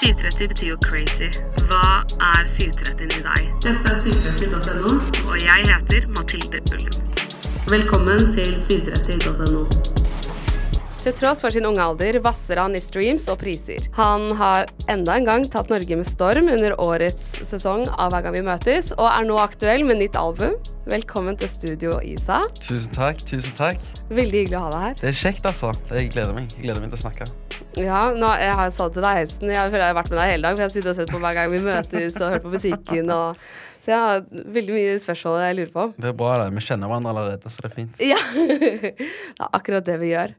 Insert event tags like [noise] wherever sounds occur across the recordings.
730 betyr jo crazy. Hva er 730 i deg? Dette er 730.no. Og jeg heter Mathilde Ullum. Velkommen til 730.no. Til tross for sin unge alder vasser han i streams og priser. Han har enda en gang tatt Norge med storm under årets sesong av Hver gang vi møtes, og er nå aktuell med nytt album. Velkommen til studio, Isa. Tusen takk. tusen takk Veldig hyggelig å ha deg her. Det er kjekt, altså. Jeg gleder meg Jeg gleder meg til å snakke. Ja, nå, Jeg har sagt til deg hesten, jeg føler jeg har vært med deg hele dag, for jeg har sittet og sett på Hver gang vi møtes og hørt på musikken. og så jeg har veldig mye spørsmål jeg lurer på. Det er bra, det. Vi kjenner hverandre allerede, så det er fint. Ja, [laughs] Det er akkurat det vi gjør.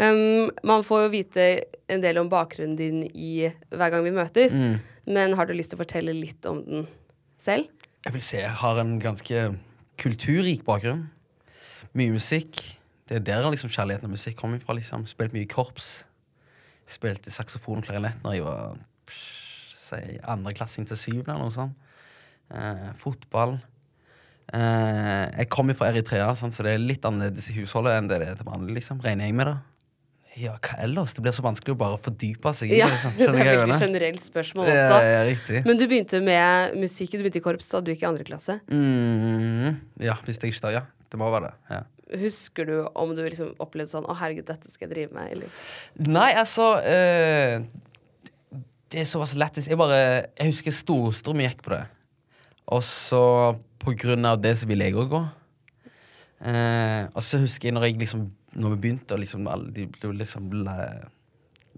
Um, man får jo vite en del om bakgrunnen din i hver gang vi møtes, Mm. men har du lyst til å fortelle litt om den selv? Jeg vil si jeg har en ganske kulturrik bakgrunn. Mye musikk. Det er der liksom kjærligheten til musikk kommer fra. liksom Spilt mye korps. Spilte saksofon og klarinett når jeg var si, andre klassing til syv eller noe sånt. Eh, fotball. Eh, jeg kommer fra Eritrea, sant, så det er litt annerledes i husholdet enn det det er til vanlig. liksom Regner jeg med det. Ja, hva ellers? Det blir så vanskelig å bare fordype seg i Ja, det. det er veldig generelt spørsmål også. ja, riktig. Men du begynte med musikk, du begynte i korps da du gikk i andre klasse. Mm, ja, hvis jeg ikke tar, ja. Det må være det. ja Husker du om du liksom opplevde sånn 'Å, herregud, dette skal jeg drive med', eller? Nei, altså eh, Det er såpass lættis. Jeg bare Jeg husker storstrøm gikk på det. Og så på grunn av det så ville jeg òg gå. Uh, og så husker jeg når jeg liksom Når vi begynte, liksom de ble liksom la,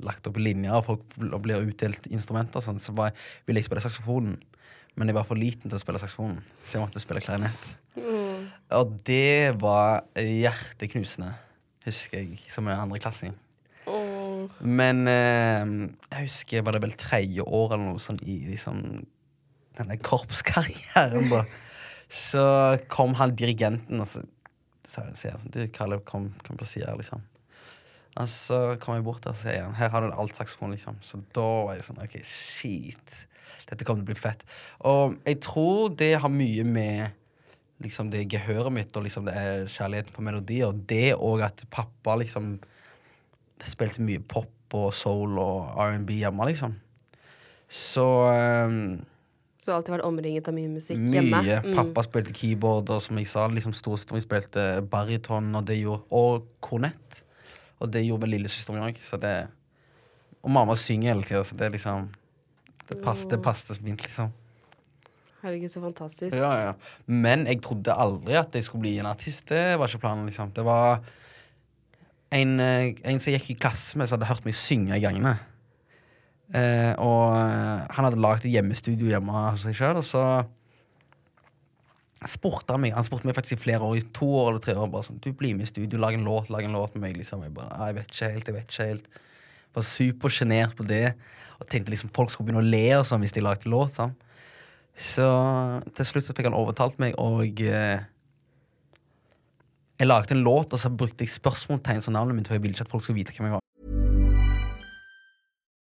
lagt opp i linjer, og folk bl- blir utdelt instrumenter, sånn, så jeg, ville jeg spille saksofonen. Men jeg var for liten til å spille saksofonen, så jeg måtte spille klarinett. Og det var hjerteknusende, husker jeg, som en andreklassing. Oh. Men eh, jeg husker var det vel tredje år eller noe sånn i liksom denne korpskarrieren, da. Så kom han dirigenten og så sier han sånn Du, Kalle, kom, kom på sida liksom. Og så kom jeg bort der og sier han her har du en altsaksofon, liksom. Så da var jeg sånn OK, shit. Dette kommer til å bli fett. Og jeg tror det har mye med liksom det gehøret mitt og liksom det er kjærligheten for melodier. Og det og at pappa liksom spilte mye pop og soul og R&B hjemme, liksom. Så um, Så du har alltid vært omringet av mye musikk mye. hjemme? Mm. Pappa spilte keyboard, og som jeg sa, liksom storesøsteren min spilte baryton og det gjorde, og kornett. Og det gjorde min lillesøster òg. Så det Og mamma synger hele tida, så det liksom Det passet, passet fint, liksom. Herregud, så fantastisk. Ja, ja. Men jeg trodde aldri at jeg skulle bli en artist. Det var ikke planen. liksom Det var en, eh, en som jeg gikk i klasse med, som hadde hørt meg synge i gangene. Eh, og eh, han hadde lagd et hjemmestudio hjemme hos seg sjøl, og så spurte han meg Han spurte meg faktisk i flere år, i to år eller tre år, bare sånn Du, blir med i studio, lag en låt, lag en låt med meg. liksom Jeg bare, «Ah, jeg vet ikke helt, jeg vet ikke helt. Var supersjenert på det. Og tenkte liksom folk skulle begynne å le og sånn hvis de lagde låt. sånn så til slutt så fikk han overtalt meg, og eh, jeg lagde en låt, og så brukte jeg spørsmålstegn som navnet mitt, for jeg ville ikke at folk skulle vite hvem jeg var.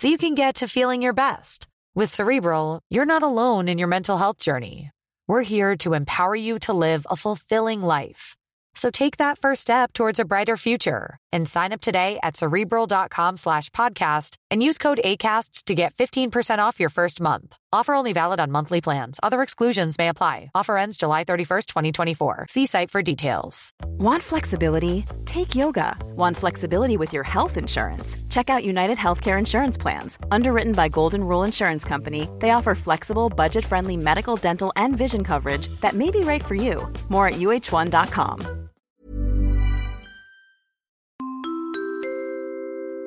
so you can get to feeling your best. With Cerebral, you're not alone in your mental health journey. We're here to empower you to live a fulfilling life. So take that first step towards a brighter future and sign up today at cerebral.com slash podcast and use code ACAST to get 15% off your first month. Offer only valid on monthly plans. Other exclusions may apply. Offer ends July 31st, 2024. See site for details. Want flexibility? Take yoga. Want flexibility with your health insurance? Check out United Healthcare Insurance Plans. Underwritten by Golden Rule Insurance Company, they offer flexible, budget friendly medical, dental, and vision coverage that may be right for you. More at uh1.com.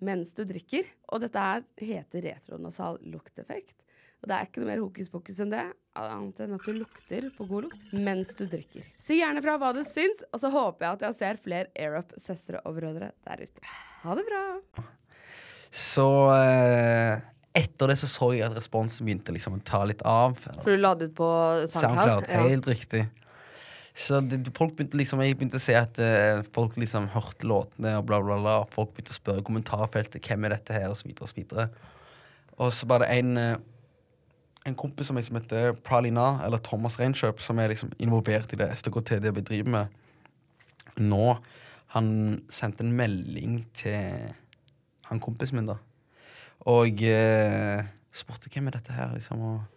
mens du drikker. Og dette her heter retronasal lukteffekt. Og det er ikke noe mer hokus pokus enn det, annet enn at du lukter på god lukt mens du drikker. Si gjerne fra hva du syns, og så håper jeg at jeg ser flere AirUp-søstre og brødre der ute. Ha det bra. Så eh, etter det så så jeg at responsen begynte liksom å ta litt av. For du la det ut på SoundCloud? SoundCloud, Ja. helt riktig. Så det, folk begynte liksom, jeg begynte å se at uh, folk liksom hørte låtene og bla, bla, bla. og Folk begynte å spørre i kommentarfeltet hvem er dette her, og så videre og så videre. Og så var det en, uh, en kompis som, heter Pralina, eller Thomas Reinkjøp, som er liksom involvert i det STKT det vi driver med nå. Han sendte en melding til han kompisen min, da. Og eh, spurte hvem er dette her, liksom. Og,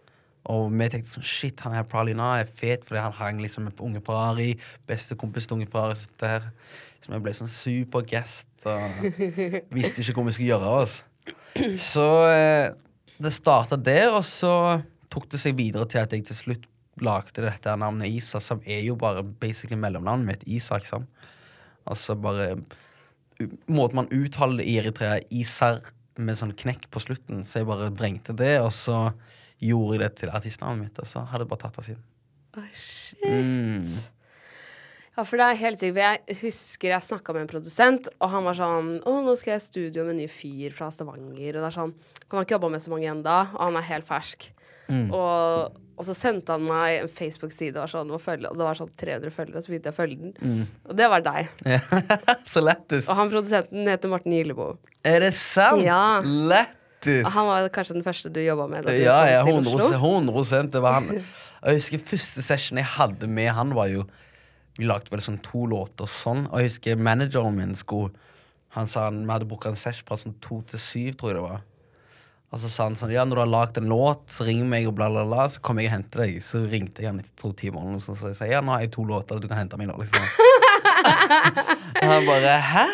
og vi tenkte sånn Shit, han her Pralina er fet, fordi han hang liksom med Unge Ferrari. Beste kompis til Unge Ferrari. Så det her. Så vi ble sånn superguest og [laughs] visste ikke hvor vi skulle gjøre av oss. Så eh, det starta der, og så tok det seg videre til at jeg til slutt lagde dette navnet Isa, som er jo bare basically mellomnavnet mitt. Isak, sant. Altså bare Måten man uttaler i Eritrea, Isar, med sånn knekk på slutten, så jeg bare brengte det, og så gjorde jeg det til artistnavnet mitt, og så hadde jeg bare tatt av siden. Oh, shit. Mm. Ja, for det er helt sikkert. Jeg husker jeg snakka med en produsent, og han var sånn Å, nå skal jeg i studio med en ny fyr fra Stavanger. Og det er sånn Han har ikke jobba med så mange ennå, og han er helt fersk. Mm. Og, og så sendte han meg en Facebook-side, og, sånn, og, det var sånn 300 følgere, og så begynte jeg å følge den. Mm. Og det var deg. Ja. [laughs] så lættis. Og han produsenten heter Morten Gillebo. Er det sant? Ja. Lættis. Og han var kanskje den første du jobba med du Ja, ja, kom til 100, Oslo. 100 Det var han. [laughs] Jeg husker første session jeg hadde med han, var jo Vi lagde vel sånn to låter og sånn. Og jeg husker manageren min skulle Han sa han, vi hadde booka en session fra sånn to til syv, tror jeg det var. Og så sa han sånn Ja, når du har lagd en låt, så ring meg, og bla, bla, bla. Så kommer jeg og henter deg. Så ringte jeg han etter to timer, og så sa jeg ja, nå har jeg to låter, du kan hente meg nå, liksom. Han bare Hæ?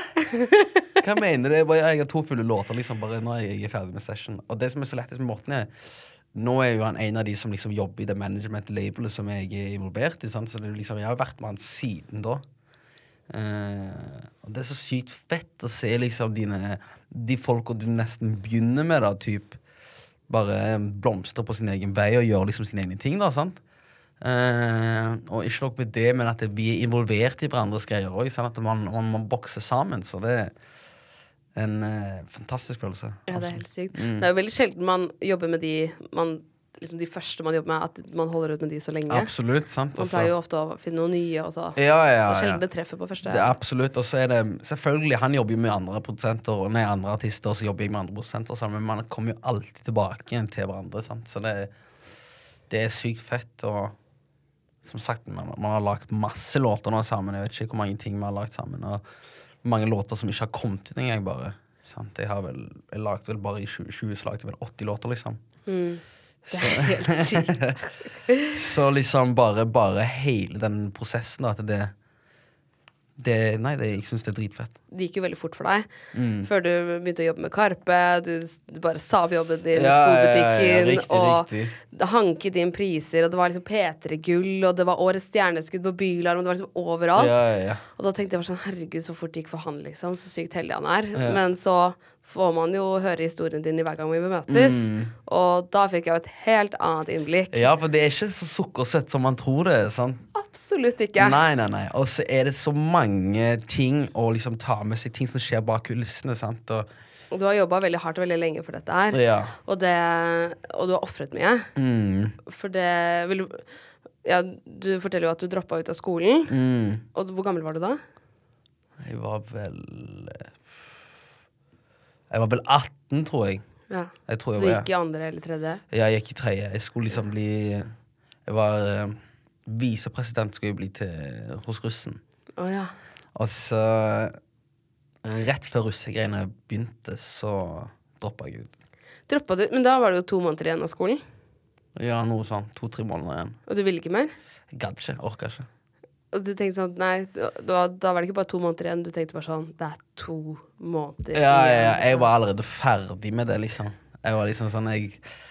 Hva mener du? Jeg, bare, jeg har to fulle låter, liksom. Bare nå er jeg ferdig med session. Og det som er så lett med Morten, er nå er jo han en av de som liksom jobber i det management-labelet som jeg er involvert i. Sant? Så liksom, jeg har vært med han siden da. Uh, og det er så sykt fett å se liksom dine De folka du nesten begynner med, da, typ bare blomstre på sin egen vei og gjøre liksom sine egne ting, da, sant? Eh, og ikke nok med det, men at vi er involvert i hverandres greier òg. Sånn at man, man, man bokser sammen. Så det er en eh, fantastisk følelse. Ja, det er helt sykt. Mm. Det er jo veldig sjelden man jobber med de man, liksom de første man jobber med, at man holder ut med de så lenge. Absolutt. sant? Man Altså, pleier jo ofte å finne noe nye, og så ja, ja, ja. sjelden det treffer på første. Det er absolutt. Og så er det selvfølgelig Han jobber jo med andre produsenter nei, andre artister, og så jobber jeg med andre produsenter, sånn, men man kommer jo alltid tilbake til hverandre. Sant? Så det, det er sykt fett. Og som sagt, man, man har lagd masse låter nå sammen. Jeg vet ikke hvor mange ting vi har lagd sammen. Og mange låter som ikke har kommet ut engang, bare. Sant? Jeg har vel Jeg lagde vel bare i 2020 så lagde jeg vel 80 låter, liksom. Det er [laughs] helt sykt. Så liksom bare, bare hele den prosessen, da, at det, det Nei, det, jeg syns det er dritfett. Det gikk jo veldig fort for deg. Mm. Før du begynte å jobbe med Karpe, du, bare sa opp jobben din i Ja, ja, ja, ja, skobutikken, riktig, og riktig. det hanket inn priser, og det var liksom P3-gull, og det var Årets stjerneskudd på Bylarm, og det var liksom overalt. Ja, ja, ja. Og da tenkte jeg bare sånn, herregud, så fort det gikk for han, liksom. Så sykt heldig han er. Men så får man jo høre historien din i hver gang vi møtes, og da fikk jeg jo et helt annet innblikk. Mm. Ja, for det er ikke så sukkersøtt som man tror det sant? Absolutt ikke. Nei, nei, nei. Og så er det så mange ting å liksom ta med seg, ting som skjer bak kulissene. sant? Og, Og du har jobba veldig hardt og veldig lenge for dette her. ja. Og, det, og du har ofret mye. Mm, For det vil Ja, du forteller jo at du droppa ut av skolen. mm. Og hvor gammel var du da? Jeg var vel eh, Jeg var vel 18, tror jeg. Ja. Jeg tror Så jeg du var- gikk i andre eller tredje? Ja, Jeg gikk i tredje. Jeg skulle liksom bli Jeg var uh, visepresident skulle jeg bli til hos russen. Oh, ja. Og så Rett før russegreiene begynte, så droppa jeg ut. Droppa du Men da var det jo to måneder igjen av skolen, Ja, noe sånn. To-tre måneder igjen. og du ville ikke mer? Jeg gadd ikke. Orka ikke. Og du tenkte sånn Nei, da, da var det ikke bare to måneder igjen. Du tenkte bare sånn Det er to måneder Ja, ja, ja, jeg var allerede ferdig med det, liksom. Jeg var liksom sånn jeg,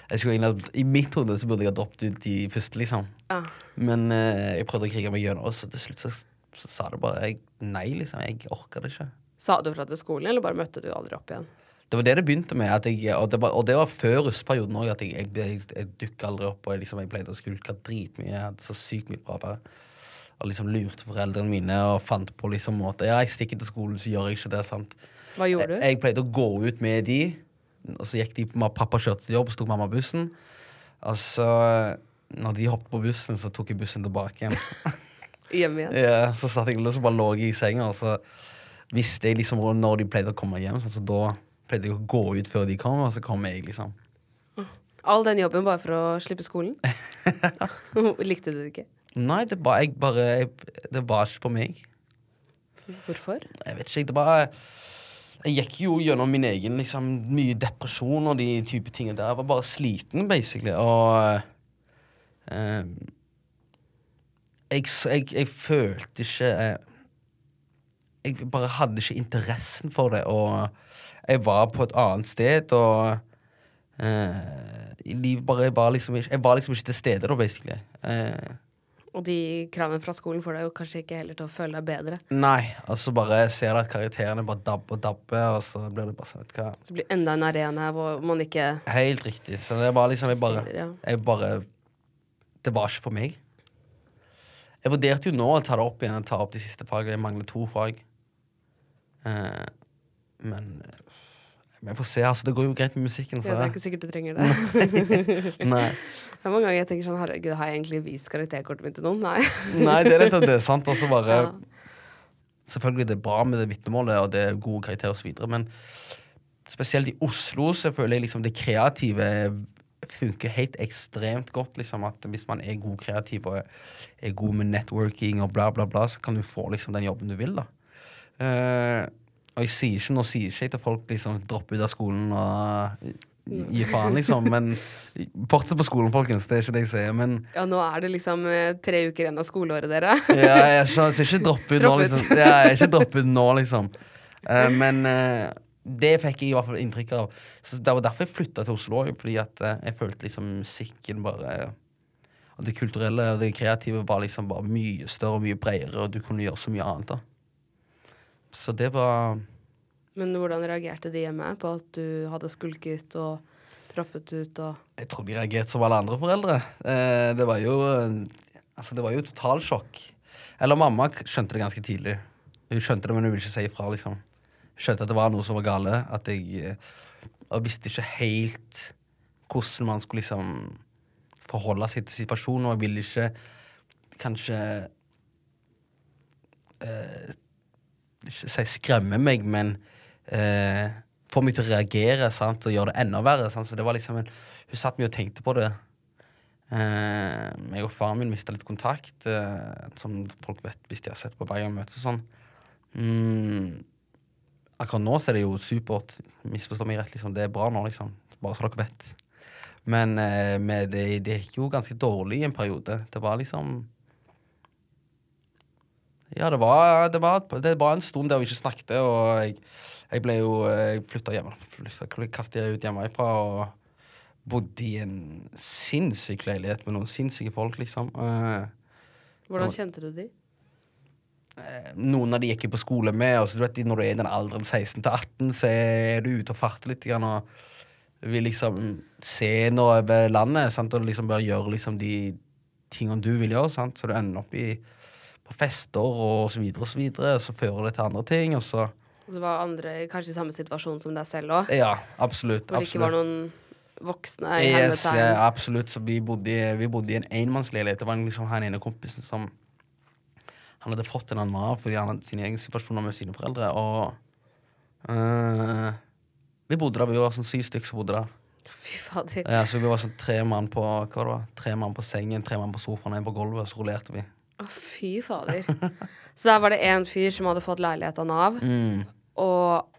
jeg skulle egentlig, I mitt hode så burde jeg ha droppet ut de første, liksom. Ja. Men eh, jeg prøvde å krige meg gjennom, og så til slutt så, så sa det bare jeg, nei, liksom. Jeg orka det ikke. Sa du fra til skolen, eller bare møtte du aldri opp igjen? Det var det det begynte med. Jeg, og, det var, og det var før russeperioden òg. Jeg, jeg, jeg, jeg dukka aldri opp. Og jeg, liksom, jeg pleide å skulke dritmye. Jeg hadde så sykt mye fravær. Og liksom lurte foreldrene mine og fant på liksom måter Ja, jeg stikker til skolen, så gjør jeg ikke det. sant? Hva gjorde du? Jeg, jeg pleide å gå ut med de, og så gikk de på Pappa kjørte til jobb, så tok mamma bussen. Og så, når de hoppet på bussen, så tok jeg bussen tilbake igjen. [laughs] Hjem igjen? ja, så satt jeg og bare lå i senga, og så visste jeg liksom når de pleide å komme hjem, så, så da pleide jeg å gå ut før de kom, og så kom jeg, liksom. All den jobben bare for å slippe skolen? [laughs] [laughs] Likte du det ikke? Nei, det var, jeg bare, jeg, det var ikke for meg. Hvorfor? Jeg vet ikke, det bare Jeg gikk jo gjennom min egen liksom, mye depresjon og de type tingene der. Jeg var bare sliten, basically. Og eh, jeg, jeg, jeg følte ikke eh, Jeg bare hadde ikke interessen for det, og jeg var på et annet sted, og eh, livet bare, var liksom jeg var liksom ikke til stede da, basically. Eh, Og de kravene fra skolen får deg jo kanskje ikke heller til å føle deg bedre. Nei, og så bare ser du at karakterene bare dabber og dabber, og så blir det bare sånn hva. Så det blir enda en arena hvor man ikke Helt riktig. Så det var liksom Jeg bare, jeg bare Det var ikke for meg. Jeg vurderte jo nå å ta det opp igjen ta opp de siste fagene. Jeg mangler to fag. Eh, men jeg får se. altså Det går jo greit med musikken. Så. ja, Det er ikke sikkert du trenger det. [laughs] Nei. [laughs] Det er mange ganger jeg tenker sånn Herregud, har jeg egentlig vist karakterkortet mitt til noen? Nei. [laughs] Nei, det er nettopp det. sant? Altså så bare Ja. Selvfølgelig det er bra med det vitnemålet, og det er gode karakterer osv., men spesielt i Oslo så føler jeg liksom det kreative funker helt ekstremt godt. liksom At hvis man er god kreativ og er god med networking og bla, bla, bla, så kan du få liksom den jobben du vil. da Eh, Og jeg sier ikke, nå sier ikke jeg til folk liksom dropper ut av skolen og gi gi faen, liksom, men fortsett på skolen, folkens. Det er ikke det jeg sier. Men Ja, nå er det liksom eh, tre uker igjen av skoleåret, dere. [laughs] ja, jeg skal skal ikke droppe ut nå, Dropp liksom. Ja, jeg ikke droppe ut nå, liksom. Uh, men uh, det fikk jeg i hvert fall inntrykk av. Så Det var derfor jeg flytta til Oslo. Fordi at uh, jeg følte liksom musikken bare Og det kulturelle og det kreative var liksom bare mye større og mye bredere, og du kunne gjøre så mye annet. da Så det var Men hvordan reagerte de hjemme på at du hadde skulket og trappet ut og Jeg tror de reagerte som alle andre foreldre. Eh, det var jo Altså, det var jo totalsjokk. Eller mamma skjønte det ganske tidlig. Hun skjønte det, men hun ville ikke si ifra, liksom. Skjønte at det var noe som var gale. At jeg eh, Og visste ikke helt hvordan man skulle liksom forholde seg til situasjonen, og jeg ville ikke kanskje eh, Ikke si skremme meg, men eh, få meg til å reagere sant? og gjøre det enda verre. Sant? Så det var liksom en, Hun satt mye og tenkte på det. Eh, jeg og faren min mista litt kontakt, eh, som folk vet hvis de har sett på Bayern-møtet. og sånn. Mm, akkurat nå så er det jo supert. Misforstå meg rett, liksom. Det er bra nå, liksom. Bare så dere vet. Men eh, det, det gikk jo ganske dårlig i en periode. Det var liksom Ja, det var, det var, det var en stund der vi ikke snakket, og jeg, jeg ble jo Jeg flytta hjemme. Jeg ut hjemmefra og bodde i en sinnssyk leilighet med noen sinnssyke folk, liksom. Eh, Hvordan kjente du de? noen av de gikk jeg på skole med. Og så du vet, Når du er i den alderen 16 til 18, så er du ute og farter litt. Grann, og vil liksom se noe over landet sant? og liksom bare gjøre liksom de tingene du vil gjøre. Sant? Så du ender opp i, på fester og så videre og så videre. Og så fører det til andre ting. Og så Og så var andre kanskje i samme situasjon som deg selv òg? Ja, absolutt. Hvor det ikke var noen voksne i Yes, ja, absolutt. Så vi bodde, vi bodde i en enmannsleilighet. Det var liksom han ene kompisen som Han hadde fått en annen Nav fordi han hadde sine egne situasjoner med sine foreldre. Og øh, vi bodde der, vi var sånn syv stykker som bodde der. Fy fader. Ja, så vi var sånn tre mann på hva det var? Tre mann på sengen, tre mann på sofaen, en på gulvet, så rullerte vi. Å, fy fader. [laughs] Så der var det én fyr som hadde fått leilighet av Nav, Mm. og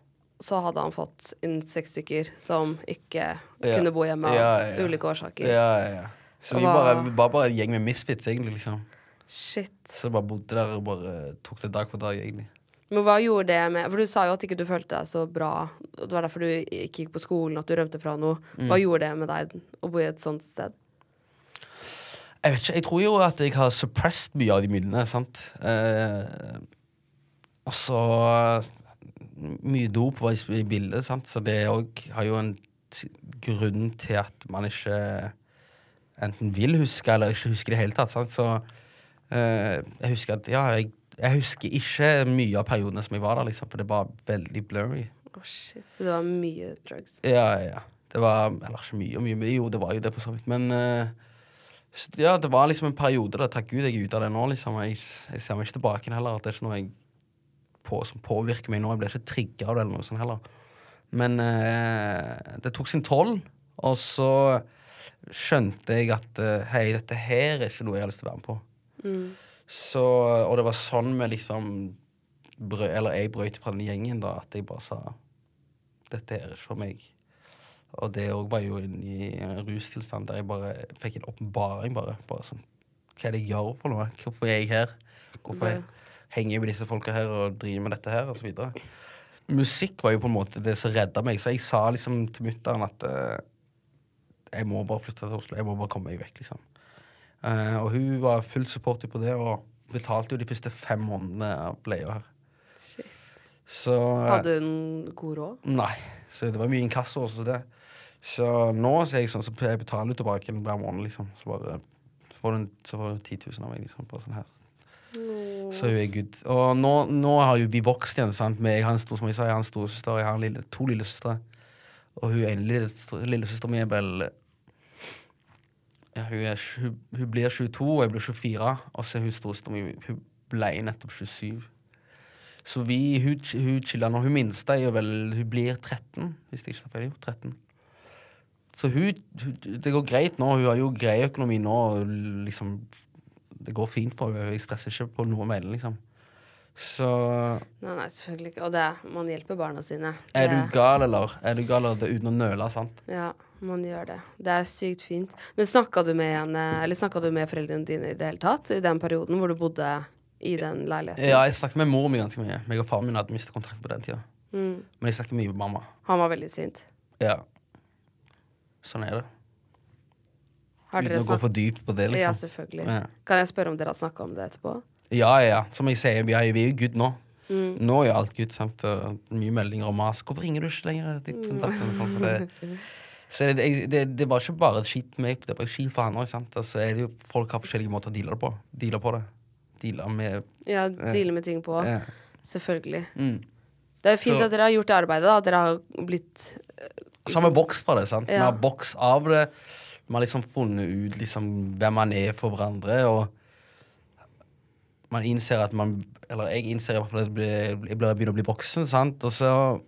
så hadde han fått inn seks stykker som ikke Ja. kunne bo hjemme av Ja, ja, ulike årsaker. Ja, ja, ja. Så vi var bare, bare en gjeng med misfits, egentlig. liksom Shit. Så bare bodde der og bare tok det dag for dag, egentlig. Men hva gjorde det med For du sa jo at ikke du følte deg så bra. Det var derfor du ikke gikk på skolen, at du rømte fra noe. Mm. Hva gjorde det med deg å bo i et sånt sted? Jeg vet ikke, jeg tror jo at jeg har suppressed mye av de minnene, sant. Eh, og så Mye dop var i, bildet, sant, så det òg har jo en grunn til at man ikke enten vil huske eller ikke husker i det hele tatt. Sant? Så eh, jeg husker at ja, jeg, jeg husker ikke mye av periodene som jeg var der, liksom, for det var veldig blurry. Å, shit. Så det var mye drugs. Ja, ja. Det var Eller ikke mye mye, men jo, det var jo det, for så vidt. Men eh, ja, det var liksom en periode da. Takk Gud jeg er ute av det nå, liksom. Jeg, jeg ser meg ikke tilbake heller. At det er ikke noe jeg på, som påvirker meg nå. Jeg blir ikke trigga av det eller noe sånt heller. Men eh, det tok sin toll, og så skjønte jeg at eh, hei, dette her er ikke noe jeg har lyst til å være med på. Så, og det var sånn vi liksom brø, Eller jeg brøt fra den gjengen, da, at jeg bare sa dette er ikke for meg. Og det òg var jo i en rustilstand der jeg bare fikk en åpenbaring. Bare, bare sånn Hva er det jeg gjør for noe? Hvorfor er jeg her? Hvorfor jeg henger jeg med disse folka her og driver med dette her? Og så videre. Musikk var jo på en måte det som redda meg, så jeg sa liksom til mutter'n at uh, jeg må bare flytte til Oslo. Jeg må bare komme meg vekk, liksom. Uh, og hun var fullt supportive på det, og betalte jo de første fem månedene av bleia her. Shit. Så eh, Hadde hun god råd? Nei. Så det var mye inkasso også. Det. Så nå så er jeg sånn, så jeg betaler tilbake hver måned, liksom. Så bare så får du, så får du 10 000 av meg, liksom. På sånn her. Så hun er good. Og nå, nå har jo vi vokst igjen, sant. Med, jeg har en stor, som jeg sa, jeg har en storesøster, og jeg har lille, to lillesøstre. Og hun ene lillesøstera lille mi er vel ja, hun, er, hun, hun blir 22, og jeg blir 24. Og så er hun storesøstera mi Hun ble nettopp 27. Så vi, hun, hun chiller nå. Hun minste er vel Hun blir 13, hvis jeg ikke tar feil. 13. Så hun, Det går greit nå. Hun har jo grei økonomi nå. Liksom Det går fint for henne. Jeg stresser ikke på noe med det, liksom. Så Nei, nei, selvfølgelig ikke. Og det, man hjelper barna sine. Er du gal, eller? Er du gal, eller? Det uten å nøle, sant? Ja, man gjør det. Det er sykt fint. Men snakka du med henne, eller snakka du med foreldrene dine i det hele tatt? I den perioden hvor du bodde i den leiligheten? Ja, jeg snakket med mor mi ganske mye. Meg og faren min hadde mistet kontakt på den tida. Mm. Men jeg snakket mye med mamma. Han var veldig sint. Ja. Sånn er det. Har Uten å gå for dypt på det, liksom. Ja, selvfølgelig. Ja. Kan jeg spørre om dere har snakka om det etterpå? Ja, ja, ja. Som jeg sier, vi er, jo good nå. Mm. Nå er jo alt good. sant? Og mye meldinger og mas. 'Hvorfor ringer du ikke lenger?' Ditt, og sånn, så det, så det, det, det, var ikke bare skit med meg, det var skit for han òg. Altså, folk har forskjellige måter å deale det på. Deale på det. Deale med Ja, deale med ting på. ja. Selvfølgelig. mm. Det er fint Så- at dere har gjort det arbeidet, da. At dere har blitt Så har boks fra det. sant? Vi Ja. har boks av det. Vi har liksom funnet ut liksom hvem man er for hverandre. Og man innser at man Eller jeg innser i hvert fall at jeg begynner å bli voksen. sant? Og så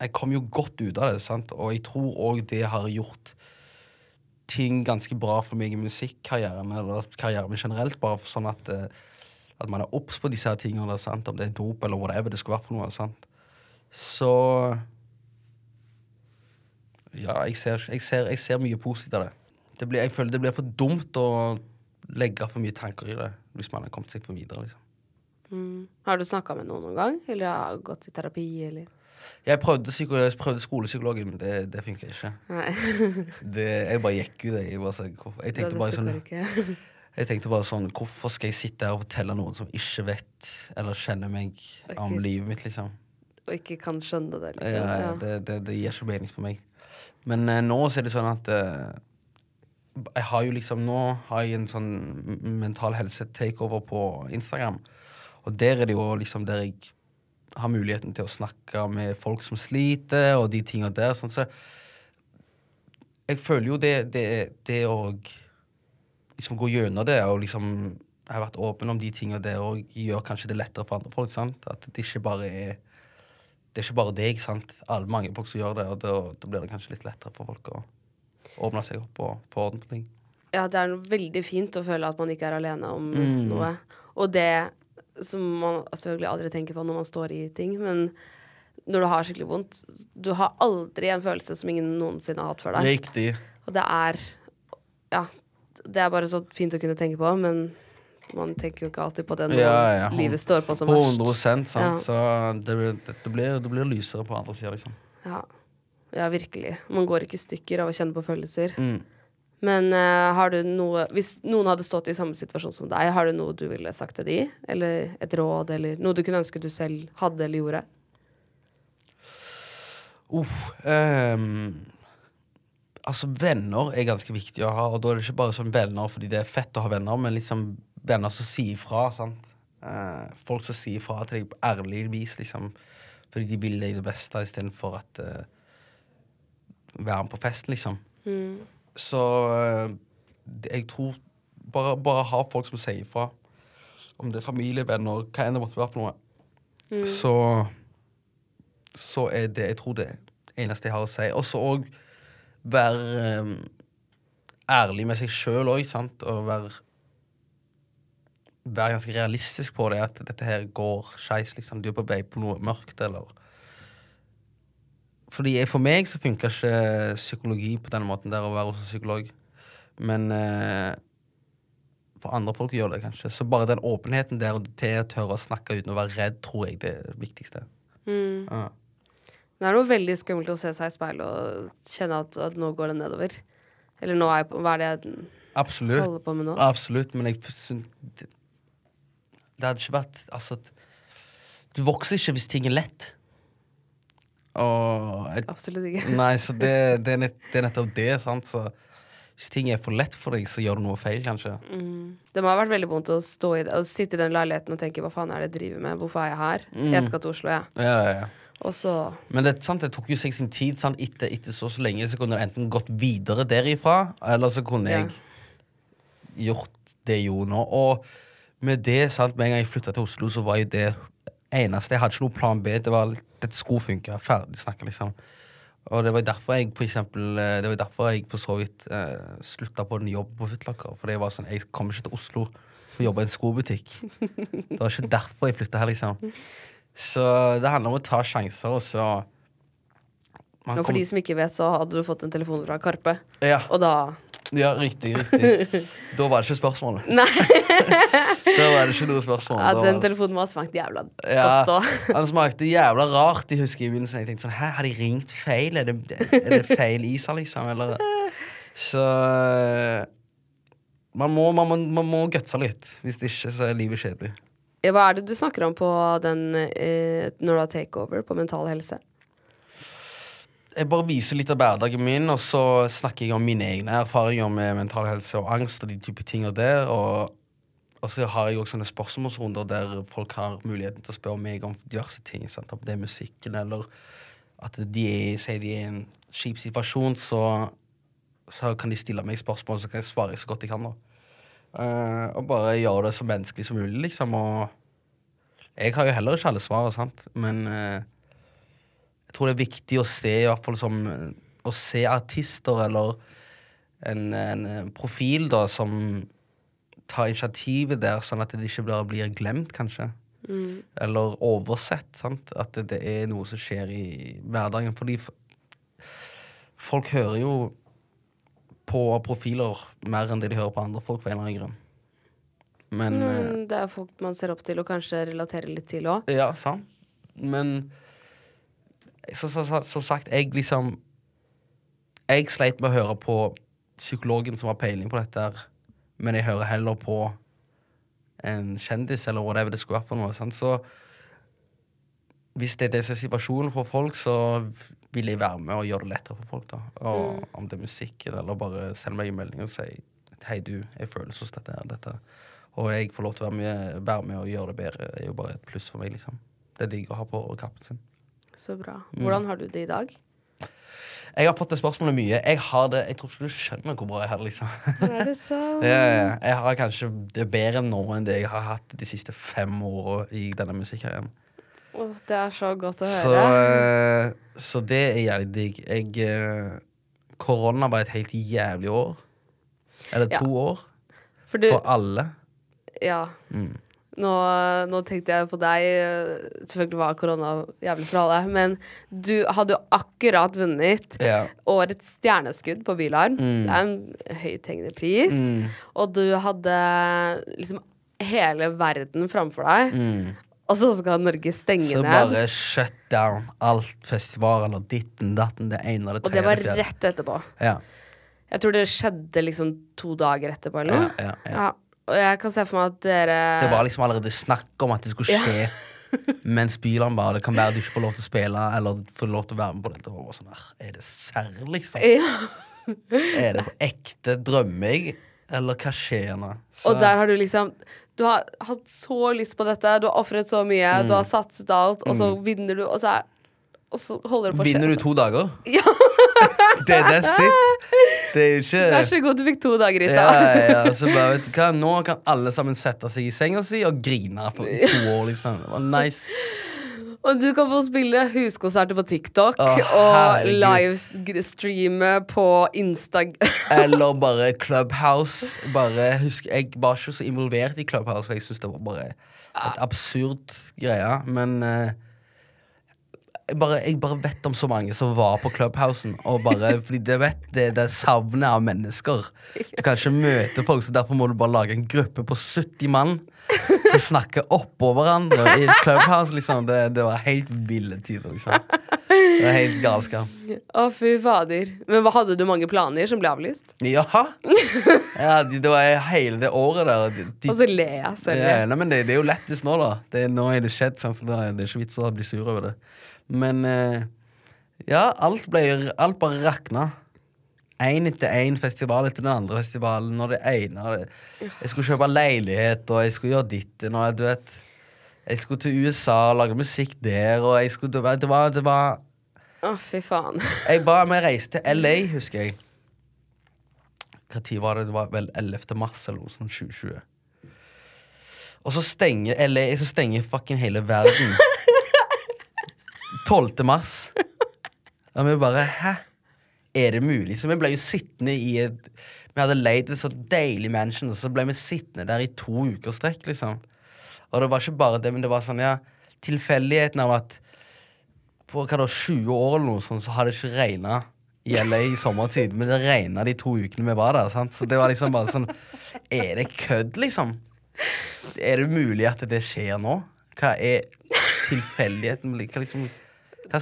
Jeg kom jo godt ut av det, sant? og jeg tror òg det har gjort ting ganske bra for meg i musikkarrieren, eller karrieren generelt, bare for sånn at, eh, at man er obs på disse tingene, sant? om det er dop eller whatever det skulle være for noe. sant? Så ja, jeg ser, jeg ser, jeg ser mye positivt av det. det blir, jeg føler det blir for dumt å legge for mye tanker i det hvis man har kommet seg for videre. liksom. mm. Har du snakka med noen noen gang? Eller har du gått i terapi, eller Jeg prøvde, jeg prøvde skolepsykologen, men det, det funka ikke. [laughs] Det, jeg bare gikk ut. Jeg, bare, jeg, tenkte bare sånn. Jeg tenkte bare sånn Hvorfor skal jeg sitte her og fortelle noen som ikke vet eller kjenner meg om Ok. livet mitt, liksom? Og ikke kan skjønne det. Liksom. Ja, Ja. det, det, det gir ikke mening for meg. Men eh, nå så er det sånn at eh, jeg har jo liksom Nå har jeg en sånn mental helse-takeover på Instagram. Og der er det jo liksom der jeg har muligheten til å snakke med folk som sliter, og de tinga der. Sånn, så jeg føler jo det, det, det å liksom gå gjennom det og liksom jeg har vært åpen om de tingene der og gjør kanskje det lettere for andre folk. sant? At det ikke bare er det er ikke bare deg, sant? Alle, mange folk som gjør det, og da, da blir det kanskje litt lettere for folk å åpne seg opp og få orden på ting. Ja, det er noe veldig fint å føle at man ikke er alene om Mm. noe. Og det som man selvfølgelig aldri tenker på når man står i ting, men når du har skikkelig vondt Du har aldri en følelse som ingen noensinne har hatt før deg. Riktig. Og det er Ja, det er bare så fint å kunne tenke på, men man tenker jo ikke alltid på det når Ja, ja, livet står på som verst. 100 sant? Ja. Så det, det, det, blir, det blir lysere på andre sida, liksom. Ja. ja, virkelig. Man går ikke i stykker av å kjenne på følelser. Mm. Men uh, har du noe Hvis noen hadde stått i samme situasjon som deg, har du noe du ville sagt til de? Eller et råd, eller noe du kunne ønske du selv hadde eller gjorde? Uff. ehm, altså, venner er ganske viktig å ha, og da er det ikke bare sånn venner fordi det er fett å ha venner, men liksom venner som sier ifra. Eh, folk som sier ifra til deg på ærlig vis, liksom. Fordi de vil deg det beste istedenfor at eh, Være med på fest, liksom. Så eh, jeg tror bare, bare ha folk som sier ifra. Om det er familie, venner, hva enn det måtte være for noe. Så så er det jeg tror det eneste jeg har å si. Og så òg være um, ærlig med seg sjøl òg, sant. Og være Være ganske realistisk på det, at dette her går skeis. Liksom. Du er på vei på noe mørkt, eller Fordi jeg, For meg så funka ikke psykologi på denne måten der, å være hos en psykolog. Men eh, for andre folk gjør det kanskje. Så bare den åpenheten der til å tørre å snakke uten å være redd, tror jeg det er det viktigste. Ja. Det er noe veldig skummelt å se seg i speilet og kjenne at, at nå går det nedover. Eller nå er jeg på, hva er det jeg Absolutt. holder på med nå? Absolutt, men jeg syns det, det hadde ikke vært Altså Du vokser ikke hvis ting er lett. Og jeg, Absolutt ikke. Nei, så det, [laughs] det, er nett, det er nettopp det, sant. Så hvis ting er for lett for deg, så gjør du noe feil, kanskje. Det må ha vært veldig vondt å stå i å sitte i den leiligheten og tenke hva faen er det jeg driver med, hvorfor er jeg her? Jeg skal til Oslo, jeg. Ja, ja, ja. Så Men det, sant, det tok jo seg sin tid. Sant? Etter, etter så, så lenge så kunne det enten gått videre derifra, eller så kunne Ja. jeg gjort det jo nå. Og med det, sant, med en gang jeg flytta til Oslo, så var jo det eneste Jeg hadde ikke noen plan B. Det var Dette skulle funke. Ferdig snakka, liksom. Og det var derfor jeg for eksempel, eh, Det var derfor jeg for så vidt eh, slutta på den jobben på Footlocker. For det var sånn, jeg kommer ikke til Oslo for å jobbe i en skobutikk. Det var ikke derfor jeg flytta her, liksom. Så det handler om å ta sjanser, og så man Og for kom- de som ikke vet, så hadde du fått en telefon fra Karpe. ja, Og da ja, riktig. riktig [laughs] Da var det ikke spørsmålet. Nei. [laughs] Da var det ikke noe spørsmål. Ja, den telefonen må ha smakt jævla godt òg. [laughs] Han smakte jævla rart. Jeg husker i begynnelsen Jeg tenkte sånn Hæ, har de ringt feil? Er det, er det feil Isa, liksom? Eller Så eh, man må, man, må, man må gutse litt. Hvis ikke, så er livet kjedelig. Hva er det du snakker om på den eh, når du har takeover på Mental Helse? Jeg bare viser litt av hverdagen min, og så snakker jeg om mine egne erfaringer med mental helse og angst og de type tinga der. Og, og så har jeg også sånne spørsmålsrunder der folk har muligheten til å spørre meg om diverse ting. Sant? Om det er musikken, eller at de er, sier de er i en kjip situasjon, så, så kan de stille meg spørsmål, så kan jeg svare så godt jeg kan. da. Eh, og bare gjøre det så menneskelig som mulig, liksom. Og jeg har jo heller ikke alle svarene, sant, men uh, jeg tror det er viktig å se i hvert fall som Å se artister eller en, en profil da som tar initiativet der, sånn at det ikke bare blir glemt, kanskje. Eller oversett. sant? At det, det er noe som skjer i hverdagen. Fordi folk hører jo på profiler mer enn det de hører på andre folk, for en eller annen grunn. Men eh, Mm, det er folk man ser opp til og kanskje relaterer litt til òg. Ja, sant. Men så, så, så, som sagt, jeg liksom Jeg sleit med å høre på psykologen som har peiling på dette, men jeg hører heller på en kjendis eller hva det skulle være for noe. Sant? Så hvis det er det som er situasjonen for folk, så vil jeg være med og gjøre det lettere for folk. da og Om det er musikk, eller bare sende meg en melding og si Hei, du, jeg føler sånn dette er dette. Og jeg får lov til å være med, være med og gjøre det bedre. Det er jo bare et pluss for meg, liksom. Det er digg å ha på kappen sin. Så bra. Mm. Hvordan har du det i dag? Jeg har fått det spørsmålet mye. Jeg har det, jeg tror ikke du skjønner hvor bra jeg har det. liksom Er det [laughs] sånn? ja, ja, ja. Jeg har kanskje det bedre nå enn det jeg har hatt de siste fem åra i denne musikkarrieren. Åh, det er så godt å Så, høre. eh, så det er jævlig digg. Jeg eh, Korona var et helt jævlig år. Eller Ja. to år. For du, For alle. ja. Mm. Nå, nå tenkte jeg på deg. Selvfølgelig var korona jævlig for alle. Men du hadde jo akkurat vunnet Ja. årets stjerneskudd på Bylarm. Mm. Det er en høythengende pris. Mm. Og du hadde liksom hele verden framfor deg. Mm. Og så skal Norge stenge Så ned. bare shut down alt festivaler, ditten, datten, det ene og det tredje. Og det var rett etterpå. Ja. Jeg tror det skjedde liksom to dager etterpå, eller Ja, noe. ja, ja. Ja. Og jeg kan se for meg at dere Det var liksom allerede snakk om at det skulle skje. [laughs] Mens bilene bare Det kan være du ikke får lov til å spille eller får lov til å være med på dette. Og sånn, "Er- Er det serr, liksom? ja. Er det på ekte? Drømmer jeg? Eller hva skjer nå? Så- Og der har du liksom Du har hatt så lyst på dette, du har ofret så mye, Mm. du har satset alt, og så vinner du, og så, er, og så holder det på å skje. Vinner du to dager? [laughs] Ja, [laughs] Det, that's it! Det er ikke vær så god, du fikk to dager i ja, stad. ja, så bare, [laughs] vet du hva, Nå kan alle sammen sette seg i senga si og grine for to år, liksom. Det var nice. Og du kan få spille huskonserter på TikTok Åh, og livestreame på Instagram. [laughs] Eller bare Clubhouse. Bare, husk, jeg var ikke så involvert i Clubhouse, for jeg syns det var bare et absurd greie. Men eh, jeg, bare, jeg bare vet om så mange som var på Clubhousen. Og bare, fordi det vet det, det er savnet av mennesker. Du kan ikke møte folk, så derfor må du bare lage en gruppe på 70 mann som snakker oppå hverandre i Clubhouse. Liksom. Det, det var helt ville tider, liksom. Det var helt galskap. Å, fy fader. Men hva hadde du mange planer som ble avlyst? Ja, de- det var hele det året der. De, de, Og så ler jeg selv. ja, nei, men det, det er jo lettest nå, da. Det, nå er det skjedd, sant, så er, det er ikke vits å bli sur over det. Men eh, ja, alt ble Alt bare rakna. Én etter én festival etter den andre festivalen. Og det ene Jeg skulle kjøpe leilighet, og jeg skulle gjøre ditt. Og du vet Jeg skulle til USA og lage musikk der, og jeg skulle Det var, det var, det var fy faen. [laughs] jeg ba om jeg reiste til LA, husker jeg. Tid var det? Det var vel 11. mars eller noe sånt. 2020. Og så stenger LA Så stenger fucking hele verden. [laughs] 12. mars. Og vi bare Hæ? Er det mulig? Så vi ble jo sittende i et Vi hadde leid et så deilig mansion, og så ble vi sittende der i to uker strekk, liksom. Og det var ikke bare det, men det var sånn, ja Tilfeldigheten av at på hva da, 20 år eller noe sånt, så har det ikke regna i LA i sommertid. Men det regna de to ukene vi var der. sant? Så det var liksom bare sånn Er det kødd, liksom? Er det mulig at det skjer nå? Hva er tilfeldigheten? Hva liksom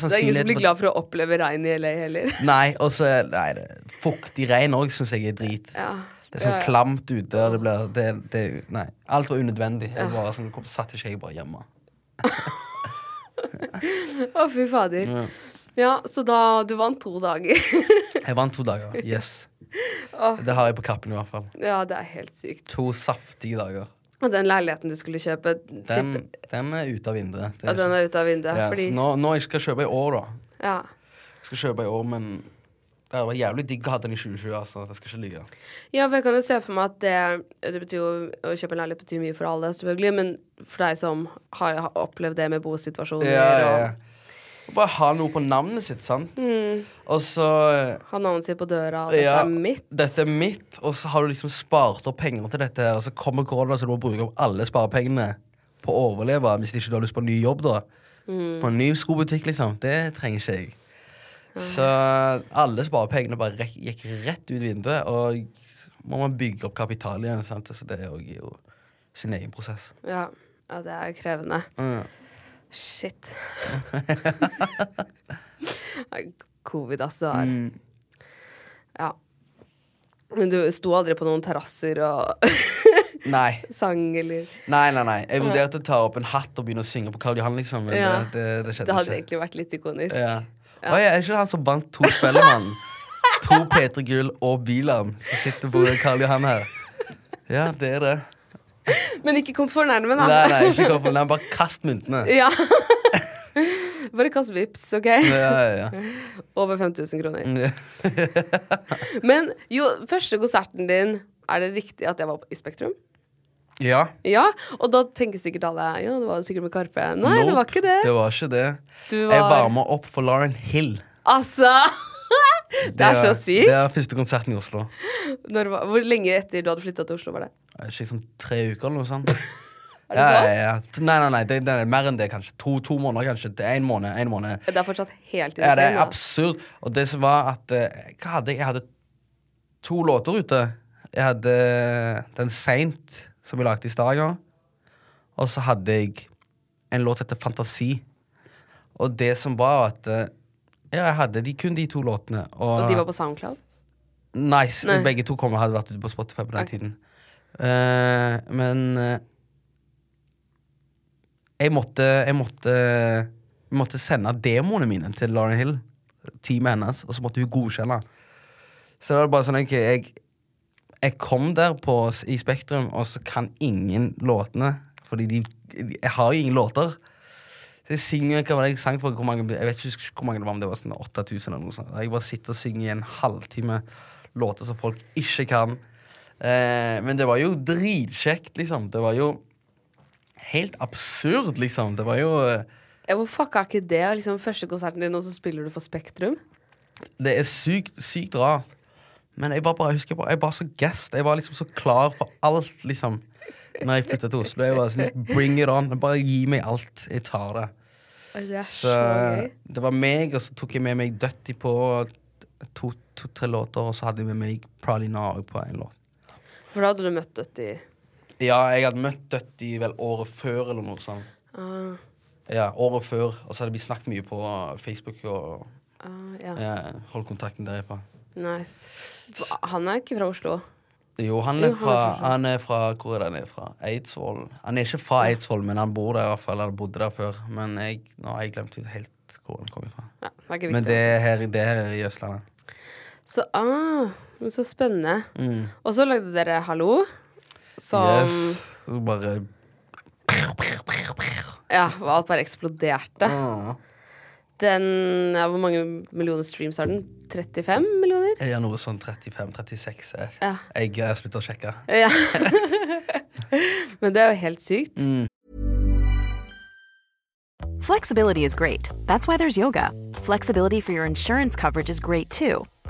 hva er Det er ingen som blir glad for å oppleve regn i LA heller. [laughs] Nei, og så det- fuktig regn òg syns jeg er drit. Ja. Det er sånn Ja, ja. klamt ute. Og det blir, det, det, nei, alt var unødvendig. Jeg Ja. bare sånn, Hvorfor satt ikke jeg bare hjemme? [laughs] Å, fy fader. Ja. Ja, så da Du vant to dager. [laughs] Jeg vant to dager. Yes. Oh. Det har jeg på kappen i hvert fall. ja, det er helt sykt. To saftige dager. Og den leiligheten du skulle kjøpe, Den, den er ute av vinduet. Det ja, den er ute av vinduet. ja, fordi nå, nå jeg skal kjøpe i år, da. Ja. Jeg skal kjøpe i år, men det var jævlig digg å ha den i 2020. Altså. Det skal ikke ligge. ja, for jeg kan jo se for meg at det, det betyr jo Å kjøpe en leilighet betyr mye for alle, selvfølgelig, men for deg som har, har opplevd det med bosituasjoner Ja, ja, ja. og Bare ha noe på navnet sitt, sant? Og så ha navnet sitt på døra, og dette ja, er mitt. Dette er mitt, og så har du liksom spart opp penger til dette, og så kommer korona, så du må bruke opp alle sparepengene på å overleve hvis ikke du har lyst på en ny jobb, da. På en ny skobutikk, liksom. Det trenger ikke jeg. Så alle sparepengene bare gikk rett ut vinduet, og må man bygge opp kapital igjen, sant? så det er jo- jo sin egen prosess. Ja. ja, det er krevende. Mm. Shit. [laughs] Covid, ass, det var Mm. Ja. Men du sto aldri på noen terrasser og [laughs] Nei. sang, eller Nei, nei, nei. Jeg vurderte å ta opp en hatt og begynne å synge på Karl Johan, liksom, men Ja. det, det, det skjedde Det hadde ikke. egentlig vært litt ikonisk. Ja. Oi, er ikke han som vant to Spellemann? to P3 Gull og Bilam som sitter på Karl Johan her. Ja, det er det. [laughs] Men ikke kom for nærme, da. Nei, nei, ikke kom for nærme. Bare kast myntene. [laughs] Ja. [laughs] Bare kast vips, OK? Ja, ja, Over 5000 kroner. ja. Men jo, første konserten din, er det riktig at jeg var i Spektrum? ja. Ja, og da tenker sikkert alle Ja, det var sikkert med Karpe. Nei, det var ikke det. Det var ikke det. Du Jeg var varma opp for Lauren Hill. Altså! Det er så sykt. Det var første konserten i Oslo. Når, hvor lenge etter du hadde flytta til Oslo, var det? Er Ikke sånn tre uker eller noe sånt. [laughs] Er det Ja, ja, ja. Nei, nei, nei, det, det er mer enn det, kanskje. To, to måneder, kanskje. Det er en måned. En måned. Det er fortsatt helt Ja, det er absurd. Og det som var at eh, Hva hadde jeg? Jeg hadde to låter ute. Jeg hadde den Seint, som vi lagde i Stavanger. Og så hadde jeg en låt som heter Fantasi. Og det som var at eh, Ja, jeg hadde de, kun de to låtene. Og, Og de var på Soundcloud? Nice. Nei. Begge to kom hadde vært ute på Spotify på den okay. tiden. Uh, men uh, jeg måtte Jeg måtte måtte sende demoene mine til Lauren Hill, teamet hennes, og så måtte hun godkjenne. Så det var bare sånn okay, jeg, jeg kom der på, i Spektrum, og så kan ingen låtene. Fordi de, jeg har jo ingen låter. Så jeg synger hva var det jeg sang for hvor mange, Jeg vet ikke hvor mange det var, men det var sånn 8000 eller noe sånt. Jeg bare sitter og synger i en halvtime låter som folk ikke kan. Eh, men det var jo dritkjekt, liksom. Det var jo helt absurd, liksom. Det var jo eh, Ja, hvor fucka er ikke det? Liksom Første konserten din, og så spiller du for Spektrum? Det er sykt, sykt rart. Men jeg var bare, jeg husker bare, jeg var så gassed. Jeg var liksom så klar for alt, liksom. Når jeg flytta til Oslo. Jeg var sånn, Bring it on. Bare gi meg alt. Jeg tar det. Det Så så det var meg, og så tok jeg med meg Dutty på to-tre to, låter, og så hadde jeg med meg Pralina Now på en låt. For da hadde du møtt Dutty? Ja, jeg hadde møtt Dutty vel året før, eller noe sånt. Uh. Ja, året før, og så hadde vi snakket mye på Facebook og uh, Ja, ja, holdt kontakten derifra. nice. Han er ikke fra Oslo? Jo, han er fra, han er fra Hvor er det han er fra? Eidsvoll. Han er ikke fra Eidsvoll, men han bor der i hvert fall. Eller bodde der før. Men jeg, nå har jeg glemt helt hvor han kommer fra. Ja, det Men det altså. er her, det her er i Østlandet. Så, ah, så spennende. Mm. Og så lagde dere Hallo, som Yes. Bare Ja, alt bare eksploderte. ah. Den ja, Hvor mange millioner streams har den? 35 millioner? Er noe sånn 35-36. Jeg, Ja. jeg har sluttet å sjekke. ja. [laughs] Men det er jo helt sykt. Flexibility is great. That's why there's yoga. Flexibility for your insurance coverage is great too.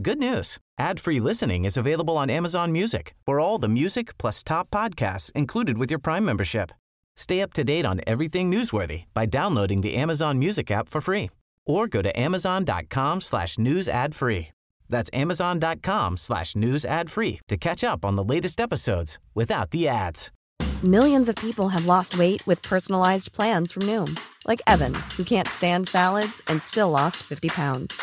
Good news. Ad-free listening is available on Amazon Music for all the music plus top podcasts included with your Prime membership. Stay up to date on everything newsworthy by downloading the Amazon Music app for free or go to amazon.com slash news ad free. That's amazon.com slash news ad free to catch up on the latest episodes without the ads. Millions of people have lost weight with personalized plans from Noom, like Evan, who can't stand salads and still lost 50 pounds.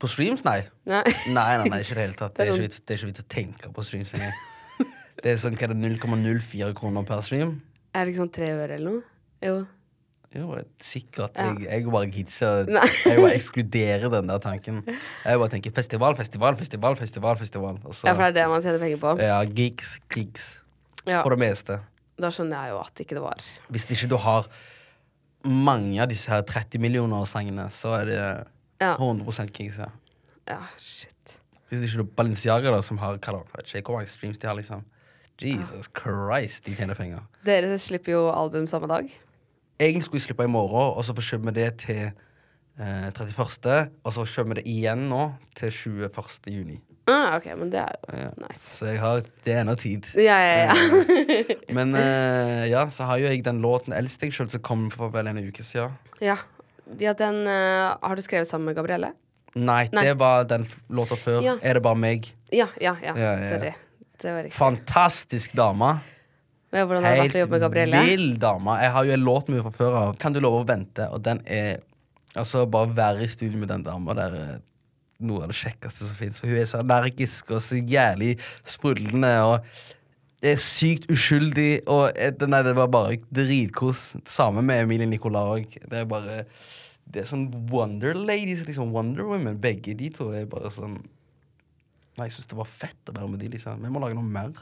På streams, nei. Nei. Nei, nei, nei, ikke i det hele tatt. [laughs] Det er ikke vits, det er ikke vits å tenke på streams engang. Det er sånn, hva er det, 0,04 kroner per stream? Er det ikke sånn tre øre eller noe? Jo. Jo, sikkert. Ja. Jeg, jeg bare gidder ikke Jeg bare ekskluderer den der tanken. Jeg bare tenker festival, festival, festival, festival. festival Og så, Ja, for det er det man tjener penger på? ja, gigs, gigs. Ja. For det meste. Da skjønner jeg jo at ikke det var Hvis ikke du har mange av disse her 30 millioner-sangene, så er det Ja. 100 Kings, Ja. Ja, shit. Hvis ikke du Balenciaga, da, som har hva da, vet ikke hvor mange streams de har, liksom. Jesus Christ, de tjener penger. Dere slipper jo album samme dag. Egentlig skulle vi slippe i morgen, og så forskyver vi det til eh, 31., og så kommer det igjen nå til 21. juni. Ah, ok, men det er jo Ja. nice. Så jeg har, det er ennå tid. Ja, ja, ja. [laughs] Men eh, ja, så har jo jeg den låten 'Elsk deg sjøl' som kom for vel en uke siden. ja. Ja den uh, har du skrevet sammen med Gabrielle? Nei, Nei. det var den låta før. Ja. Er det bare meg? Ja, ja, ja. Ja. Sorry. Det var riktig. Fantastisk dame. Ja, hvordan har det vært å jobbe med Gabrielle? vill dame. Jeg har jo en låt med henne fra før av. Kan du love å vente? Og den er Altså, bare være i studio med den dama der er noe av det kjekkeste som fins. Hun er så energisk og så jævlig sprudlende og er sykt uskyldig. Og det- nei, det var bare dritkos. Sammen med Emilie Nicolas. Det er bare Det er sånn Wonder Ladies, liksom Wonder Women. Begge de to er bare sånn Nei, jeg syns det var fett å være med de, liksom. Vi må lage noe mer.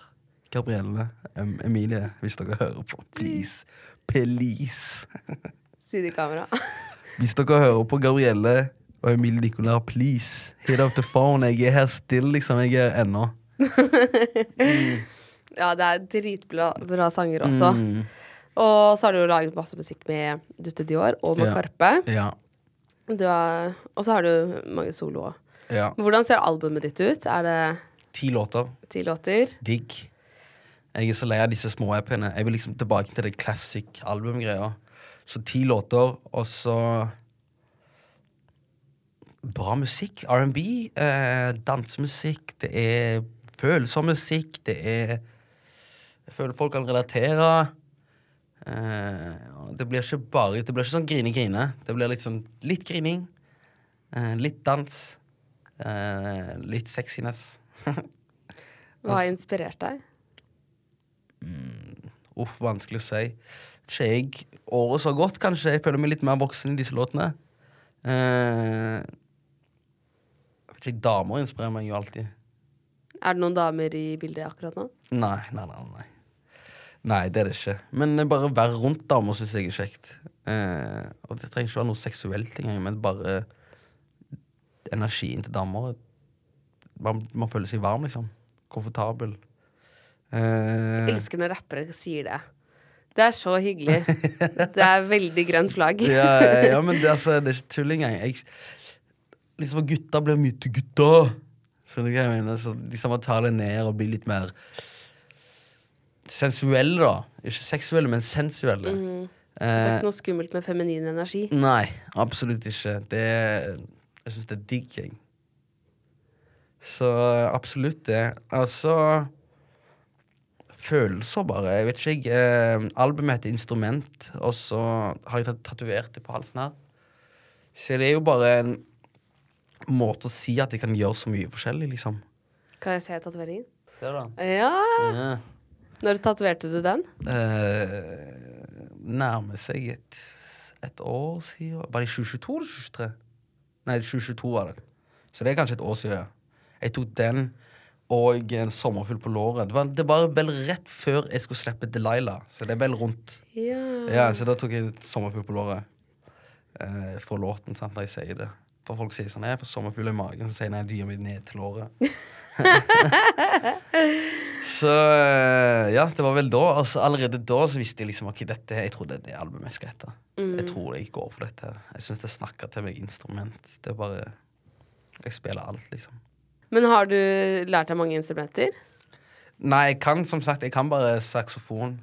Gabrielle, em Emilie, hvis dere hører på, please. Please. [laughs] Si det i kamera. [laughs] Hvis dere hører på Gabrielle og Emilie Nicolas, please. Hit up the phone. Jeg er her still, liksom. Jeg er ennå. [laughs] Ja, det er dritbra bra sanger også. Mm. Og så har du jo laget masse musikk med Dutte Dior og med Ja. Karpe. Ja. Du har, og så har du mange soloer. ja. Hvordan ser albumet ditt ut? Er det Ti låter. ti låter? Digg. Jeg er så lei av disse små EP-ene. Jeg vil liksom tilbake til det classic album-greia. Så ti låter, og så Bra musikk. R&B. Eh, dansemusikk. Det er følsom musikk. Det er Jeg føler folk kan relatere. Eh, det blir ikke bare Det blir ikke sånn grine-grine. Det blir liksom litt grining. Eh, litt dans. Eh, litt sexiness. [laughs] Hva har inspirert deg? Uff, vanskelig å si. Ikke jeg. Året så godt, kanskje. Jeg føler meg litt mer voksen i disse låtene. Eh, ikke, damer inspirerer meg jo alltid. Er det noen damer i bildet akkurat nå? Nei, nei, nei. Nei, nei det er det ikke. Men bare være rundt damer syns jeg er kjekt. Eh, og det trenger ikke være noe seksuelt engang, men bare energien til damer. Man, man føler seg varm, liksom. Komfortabel. Eh, Jeg elsker når rappere sier det. Det er så hyggelig. Det er veldig grønt flagg. ja, ja, men det, altså, det er ikke tull engang. Jeg, liksom Gutta blir mye til gutta. Skjønner du hva jeg mener? Så liksom å ta det ned og bli litt mer sensuelle, da. Ikke seksuelle, men sensuelle. Mhm. Det er Eh, ikke noe skummelt med feminin energi. nei, absolutt ikke. Det Jeg syns det er digg. Så absolutt det. Altså Følelser, bare. Jeg vet ikke, jeg. Eh, albumet heter Instrument, og så har jeg tatovert det på halsen her. Så det er jo bare en måte å si at jeg kan gjøre så mye forskjellig, liksom. Kan jeg se tatoveringen? Ser du den? Ja! Ja. Når tatoverte du den? Uh, nærmer seg et, et år siden Var det i 2022 eller 2023? Nei, 2022 var det. Så det er kanskje et år siden. ja. Jeg tok den og en sommerfugl på låret. Det var, det var vel rett før jeg skulle slippe Delilah. Så det er vel rundt. Ja. Ja, Så da tok jeg sommerfugl på låret eh, for låten, sant, når jeg sier det. For folk sier sånn 'Jeg får sommerfugl i magen', så sier jeg nei, dyret mitt ned til låret. [laughs] [laughs] så eh, ja, det var vel da. Altså, allerede da så visste jeg liksom ok, dette Jeg tror det er det albumet jeg skal hete. Jeg tror jeg går for dette. her Jeg syns det snakker til meg instrument. Det er bare Jeg spiller alt, liksom. Men har du lært deg mange instrumenter? Nei, jeg kan som sagt Jeg kan bare saksofon.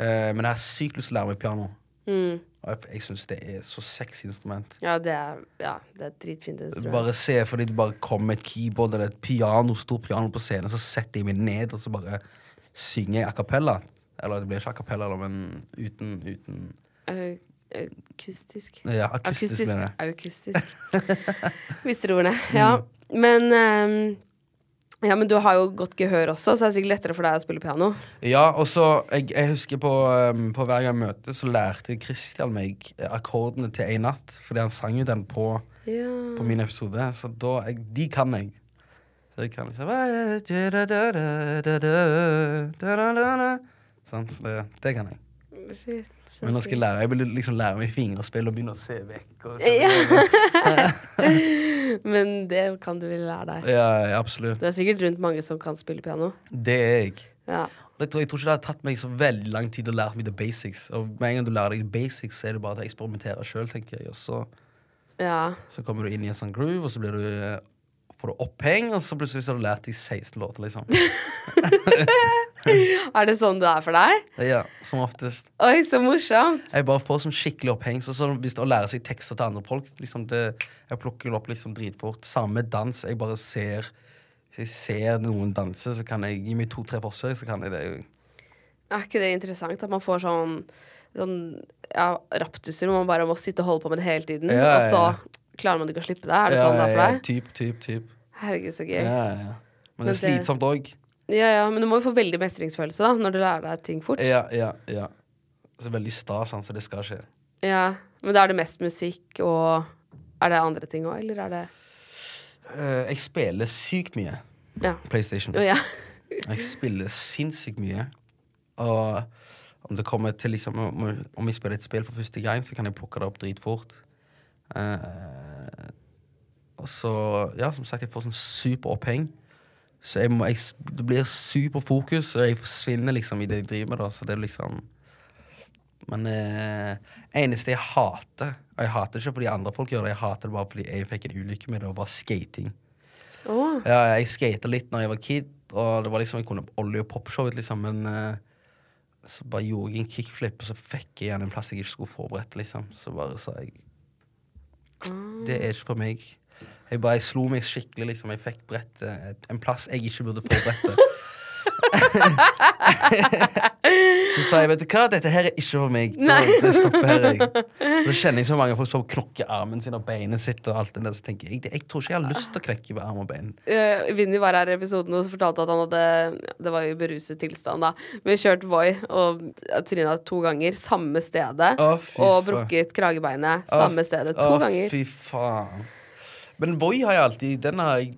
Uh, men jeg har sykt lyst til å lære meg piano. Mm. Og jeg, jeg syns det er så sexy instrument. Ja, det er, ja, det er et dritfint instrument. Bare se fordi det bare kommer et keyboard eller et piano, stort piano på scenen, så setter jeg meg ned, og så bare synger jeg a cappella. Eller det blir ikke a cappella, men uten, uten Akustisk. Ja, akustisk, jeg. Akustisk. Visste du ordene. Ja. Men ehm, Ja, men du har jo godt gehør også, så det er sikkert lettere for deg å spille piano. Ja, og så jeg, jeg husker på, um, på hver gang jeg møter, så lærte Christian meg eh, akkordene til En natt. Fordi han sang jo den på, Ja. på min episode. Så da jeg, De kan jeg. Så jeg kan liksom Sånn, så det, det kan jeg. Shit, så Men nå skal jeg lære Jeg vil liksom lære meg fingerspill og begynne å se vekk. Og, Ja. [laughs] Men det kan du vel lære deg. ja, ja, absolutt. Du er sikkert rundt mange som kan spille piano. Det er jeg. Ja. Jeg tror, jeg tror ikke det har tatt meg så veldig lang tid å lære meg the basics. Og med en gang du lærer deg the basics, så er det bare å eksperimentere sjøl, tenker jeg. Og så Ja. Så kommer du inn i en sånn groove, og så blir du, eh, får du oppheng, og så plutselig så har du lært de 16 låter, liksom. [laughs] Er det sånn det er for deg? Ja, som oftest. Oi, så morsomt. Jeg bare får sånn skikkelig oppheng. Så, hvis det å lære seg tekster til andre folk liksom det, Jeg plukker det opp liksom dritfort. Samme dans. Jeg bare ser Hvis jeg ser noen danse, så kan jeg gi meg to-tre forsøk, så kan jeg det. Er ikke det interessant at man får sånn, sånn ja, raptuser hvor man bare må sitte og holde på med det hele tiden, Ja, og så ja. Klarer man ikke å slippe det? Er det sånn det er for Ja, deg? Typ, typ, typ. Herregud, så gøy. Ja, ja. Men det er slitsomt òg. Ja, ja, men du må jo få veldig mestringsfølelse da, når du lærer deg ting fort. Ja, ja, ja. Så veldig stas, så det skal skje. Ja, Men da er det mest musikk, og er det andre ting òg, eller er det uh, jeg spiller sykt mye Ja. PlayStation. Oh, ja. Jeg spiller sinnssykt mye. Og om det kommer til liksom Om jeg spiller et spill for første gang, så kan jeg plukke det opp dritfort. Eh, og så, ja, som sagt, jeg får sånn superoppheng. Så jeg må, jeg, det blir superfokus, og jeg forsvinner liksom i det jeg driver med. da Så det er liksom Men eh, eneste jeg hater Og jeg hater det ikke fordi andre folk gjør det, jeg hater det bare fordi jeg fikk en ulykke med det, og var skating. Oh. Ja, jeg skata litt når jeg var kid, og det var liksom, jeg kunne olje- og popshowet, liksom, men eh, så bare gjorde jeg en kickflip, og så fikk jeg igjen en plass jeg ikke skulle forberedt, liksom. Så bare sa jeg Det er ikke for meg. Jeg bare jeg slo meg skikkelig, liksom. Jeg fikk brettet en plass jeg ikke burde få brettet. [laughs] så sa jeg, vet du hva, dette her er ikke for meg. Da, det stopper her, jeg. Så kjenner jeg så mange folk som knokker armen sin og beinet sitt og alt det der, så tenker jeg, jeg tror ikke jeg har lyst til å knekke arm og bein. Uh, Vinni var her i episoden og fortalte at han hadde Det var jo beruset tilstand, da. Men kjørt Voi og tryna to ganger. Samme stedet. Oh, og brukket kragebeinet. samme Samme stedet. To å, ganger. Fy faen. Men Voi har jeg alltid Den har jeg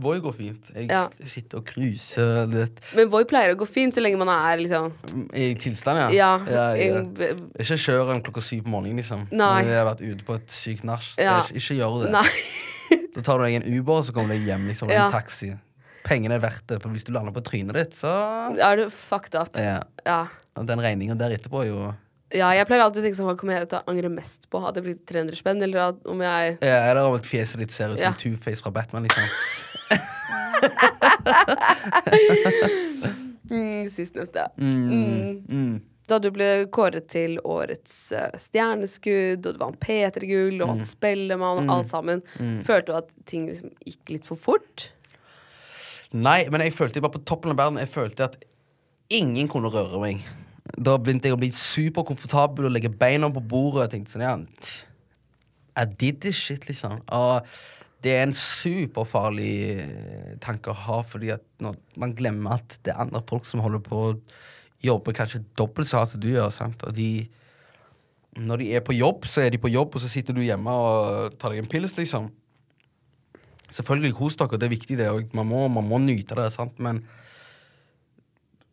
Voi går fint. Jeg Ja. sitter og cruiser Men Voi pleier å gå fint så lenge man er liksom i tilstand, ja. Ja. ja, jeg, jeg, Ikke kjør en klokka syv på morgenen, liksom. Nei. Når jeg har vært ute på et sykt nach. Ja. Ikke, ikke gjør det. Nei. [laughs] Da tar du deg en Uber, og så kommer du deg hjem. liksom Ja. En taxi. Pengene er verdt det, for hvis du lander på trynet ditt, så Er du fucked up? ja. Den regninga der etterpå er jo ja. Jeg pleier alltid å tenke sånn Hva kommer jeg til å angre mest på? At det blir 300 spenn, eller at om jeg ja, Eller om et fjeset ditt ser ut som Ja. Two-Face fra Batman, liksom. [laughs] mm, Sistnevnte. Mm. Mm. Da du ble kåret til årets eh, stjerneskudd, og du vant P3-gull, og vant Spellemann, og alt sammen, følte du at ting liksom gikk litt for fort? Nei, men jeg følte jeg var på toppen av verden. Jeg følte at ingen kunne røre meg. Da begynte jeg å bli superkomfortabel og legge beina på bordet. Jeg tenkte sånn, ja I did this shit, liksom. Og det er en superfarlig eh, tanke å ha, fordi at man glemmer at det er andre folk som holder på å jobbe kanskje dobbelt så hardt som du gjør. sant? Og de når de er på jobb, så er de på jobb, og så sitter du hjemme og tar deg en pils, liksom. Selvfølgelig kos dere, det er viktig, det. Og man må, man må nyte det, sant? men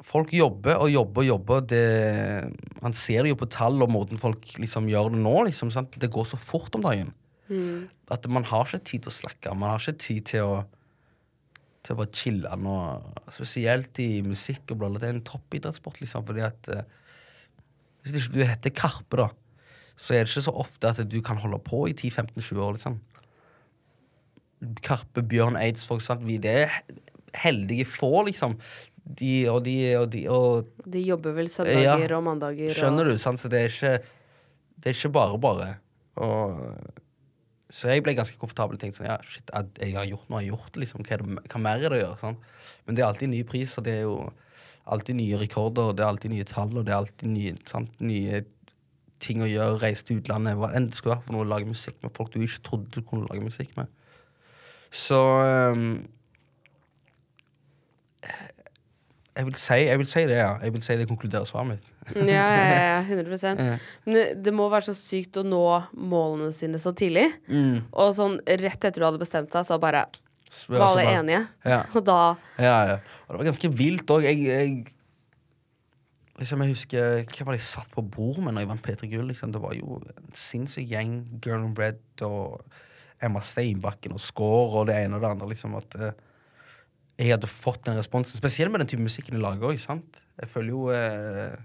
folk jobber og jobber og jobber. Det, man ser det jo på tall og måten folk liksom gjør det nå. Liksom, sant? Det går så fort om dagen. At man har ikke tid til å slakke. Man har ikke tid til å til å bare chille nå. Spesielt i musikk og. Det er en toppidrettssport, liksom. Fordi at eh, Hvis ikke du heter Karpe, da, så er det ikke så ofte at du kan holde på i 10-15-20 år, liksom. Karpe, Bjørn Eidsvåg, sant. Vi det er heldige få, liksom. De og de og de og De jobber vel søndager Ja. og mandager. Skjønner du? Sant? Så det er ikke Det er ikke bare bare. Og, så jeg ble ganske komfortabel og tenkte sånn Ja, shit, jeg, har gjort noe jeg har gjort. Liksom. Hva, det, hva mer er det å gjøre? Sant? Men det er alltid ny pris, og det er jo alltid nye rekorder, og det er alltid nye tall, og det er alltid nye, sant? nye ting å gjøre. Reise til utlandet. Hva enn det skulle være for noe å lage musikk med folk du ikke trodde du kunne lage musikk med. Så ehm, jeg vil, si, jeg vil si det, ja. Jeg vil si det konkluderer svaret mitt. Ja, ja, ja, 100 [laughs] Ja. Men det, må være så sykt å nå målene sine så tidlig. Mm. Og sånn rett etter du hadde bestemt deg, så bare var altså alle bare- enige. Ja. [laughs] Og da Ja, ja. Og det var ganske vilt òg. Jeg, jeg Liksom, jeg husker Hva var det jeg satt på bord med når jeg vant P3 Gull? Liksom. Det var jo en sinnssyk gjeng. Girl and Bread og Emma Steinbakken og Score og det ene og det andre. Liksom, at eh, jeg hadde fått den responsen. Spesielt med den type musikken jeg lager òg. Jeg føler jo eh,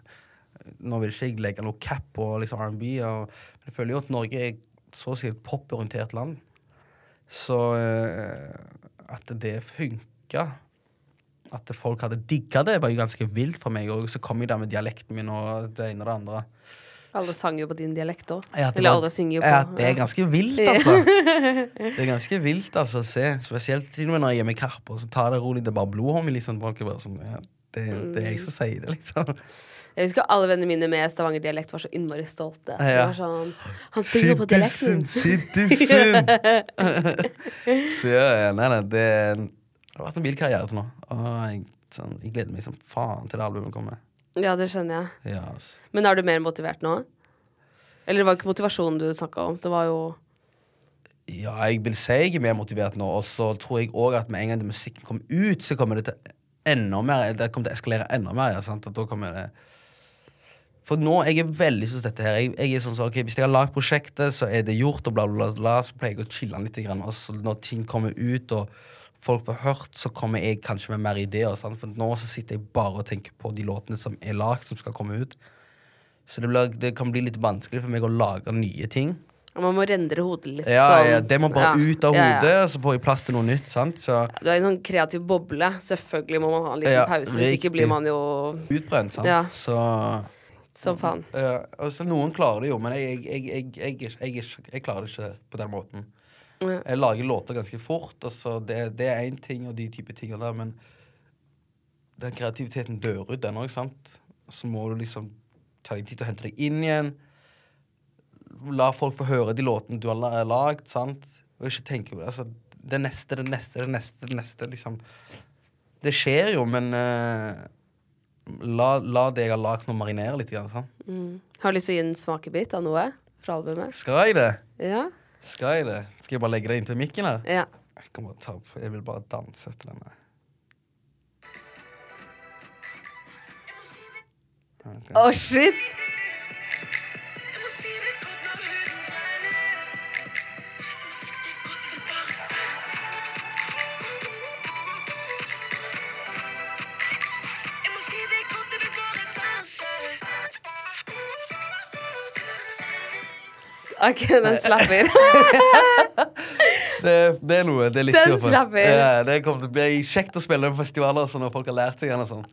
Nå vil ikke jeg legge noe cap på liksom R&B, men jeg føler jo at Norge så å si et poporientert land. Så eh, at det funka, at folk hadde digga det, var jo ganske vilt for meg. Og så kom jeg der med dialekten min og det ene og det andre. Alle sang jo på din dialekt òg. Ja, Eller alle synger jo på ja, det er ganske vilt, altså. [laughs] Det er ganske vilt altså å se. Spesielt til og med når jeg er med Karpe, og så tar det rolig. Det er bare blodhånd. liksom. Sånn, ja, det, det er jeg som sier det, liksom. Jeg husker alle vennene mine med Stavanger-dialekt var så innmari stolte. Det Ja. sånn Han synger på dialekten Citizen, citizen. [laughs] [laughs] så ja, ja, nei, nei, det, det har vært en vill karriere til nå. Og jeg, sånn, jeg gleder meg som faen til det albumet kommer. Ja, det skjønner jeg. Ja. Men er du mer motivert nå? Eller det var ikke motivasjonen du snakka om. Det var jo Ja, jeg vil si jeg er mer motivert nå, og så tror jeg òg at med en gang musikken kommer ut, så kommer det til enda mer Det kommer til å eskalere enda mer. Sant? At da kommer det For nå jeg er veldig sånn dette her. Jeg, jeg er sånn så, ok, Hvis jeg har lagd prosjektet, så er det gjort, og bla, bla, bla, bla så pleier jeg å chille litt. Grann, og så når ting kommer ut, og folk får hørt, så kommer jeg kanskje med mer ideer. Sant? For nå så sitter jeg bare og tenker på de låtene som er lagd, som skal komme ut. Så det, blir, det kan bli litt vanskelig for meg å lage nye ting. Man må rendre hodet litt. Ja, sånn. ja, Det må bare Ja. ut av Ja, ja. hodet, og så får jeg plass til noe nytt. sant? Så Du er i en sånn kreativ boble. Selvfølgelig må man ha en liten Ja, pause. Hvis ikke blir man jo utbrent, sant? Ja. Så som faen. ja, altså, Noen klarer det jo, men jeg, jeg, jeg, jeg klarer det ikke på den måten. Jeg lager låter ganske fort, Altså det, det er én ting, og de type tingene der, men den kreativiteten dør ut, den òg, sant? Så må du liksom ta deg tid til å hente deg inn igjen. La folk få høre de låtene du har la- lagd, sant? Og ikke tenke på det. Altså, det neste, det neste, det neste, det neste, liksom. Det skjer jo, men uh, la, la det jeg har lagd nå, marinere litt. Grann, sant? Mm. Har du lyst til å gi en smakebit av noe fra albumet? Skal jeg det? Ja? Skal jeg det? Skal jeg bare legge det inntil mikken her? ja. Jeg kan bare ta opp Jeg vil bare danse etter denne. Å, okay. oh, shit! OK, den slapper. [laughs] Det, det er noe. Det er litt Den gøy for- slapper. Ja, det kommer til å bli kjekt å spille på festivaler og sånn, når folk har lært seg den. og sånn.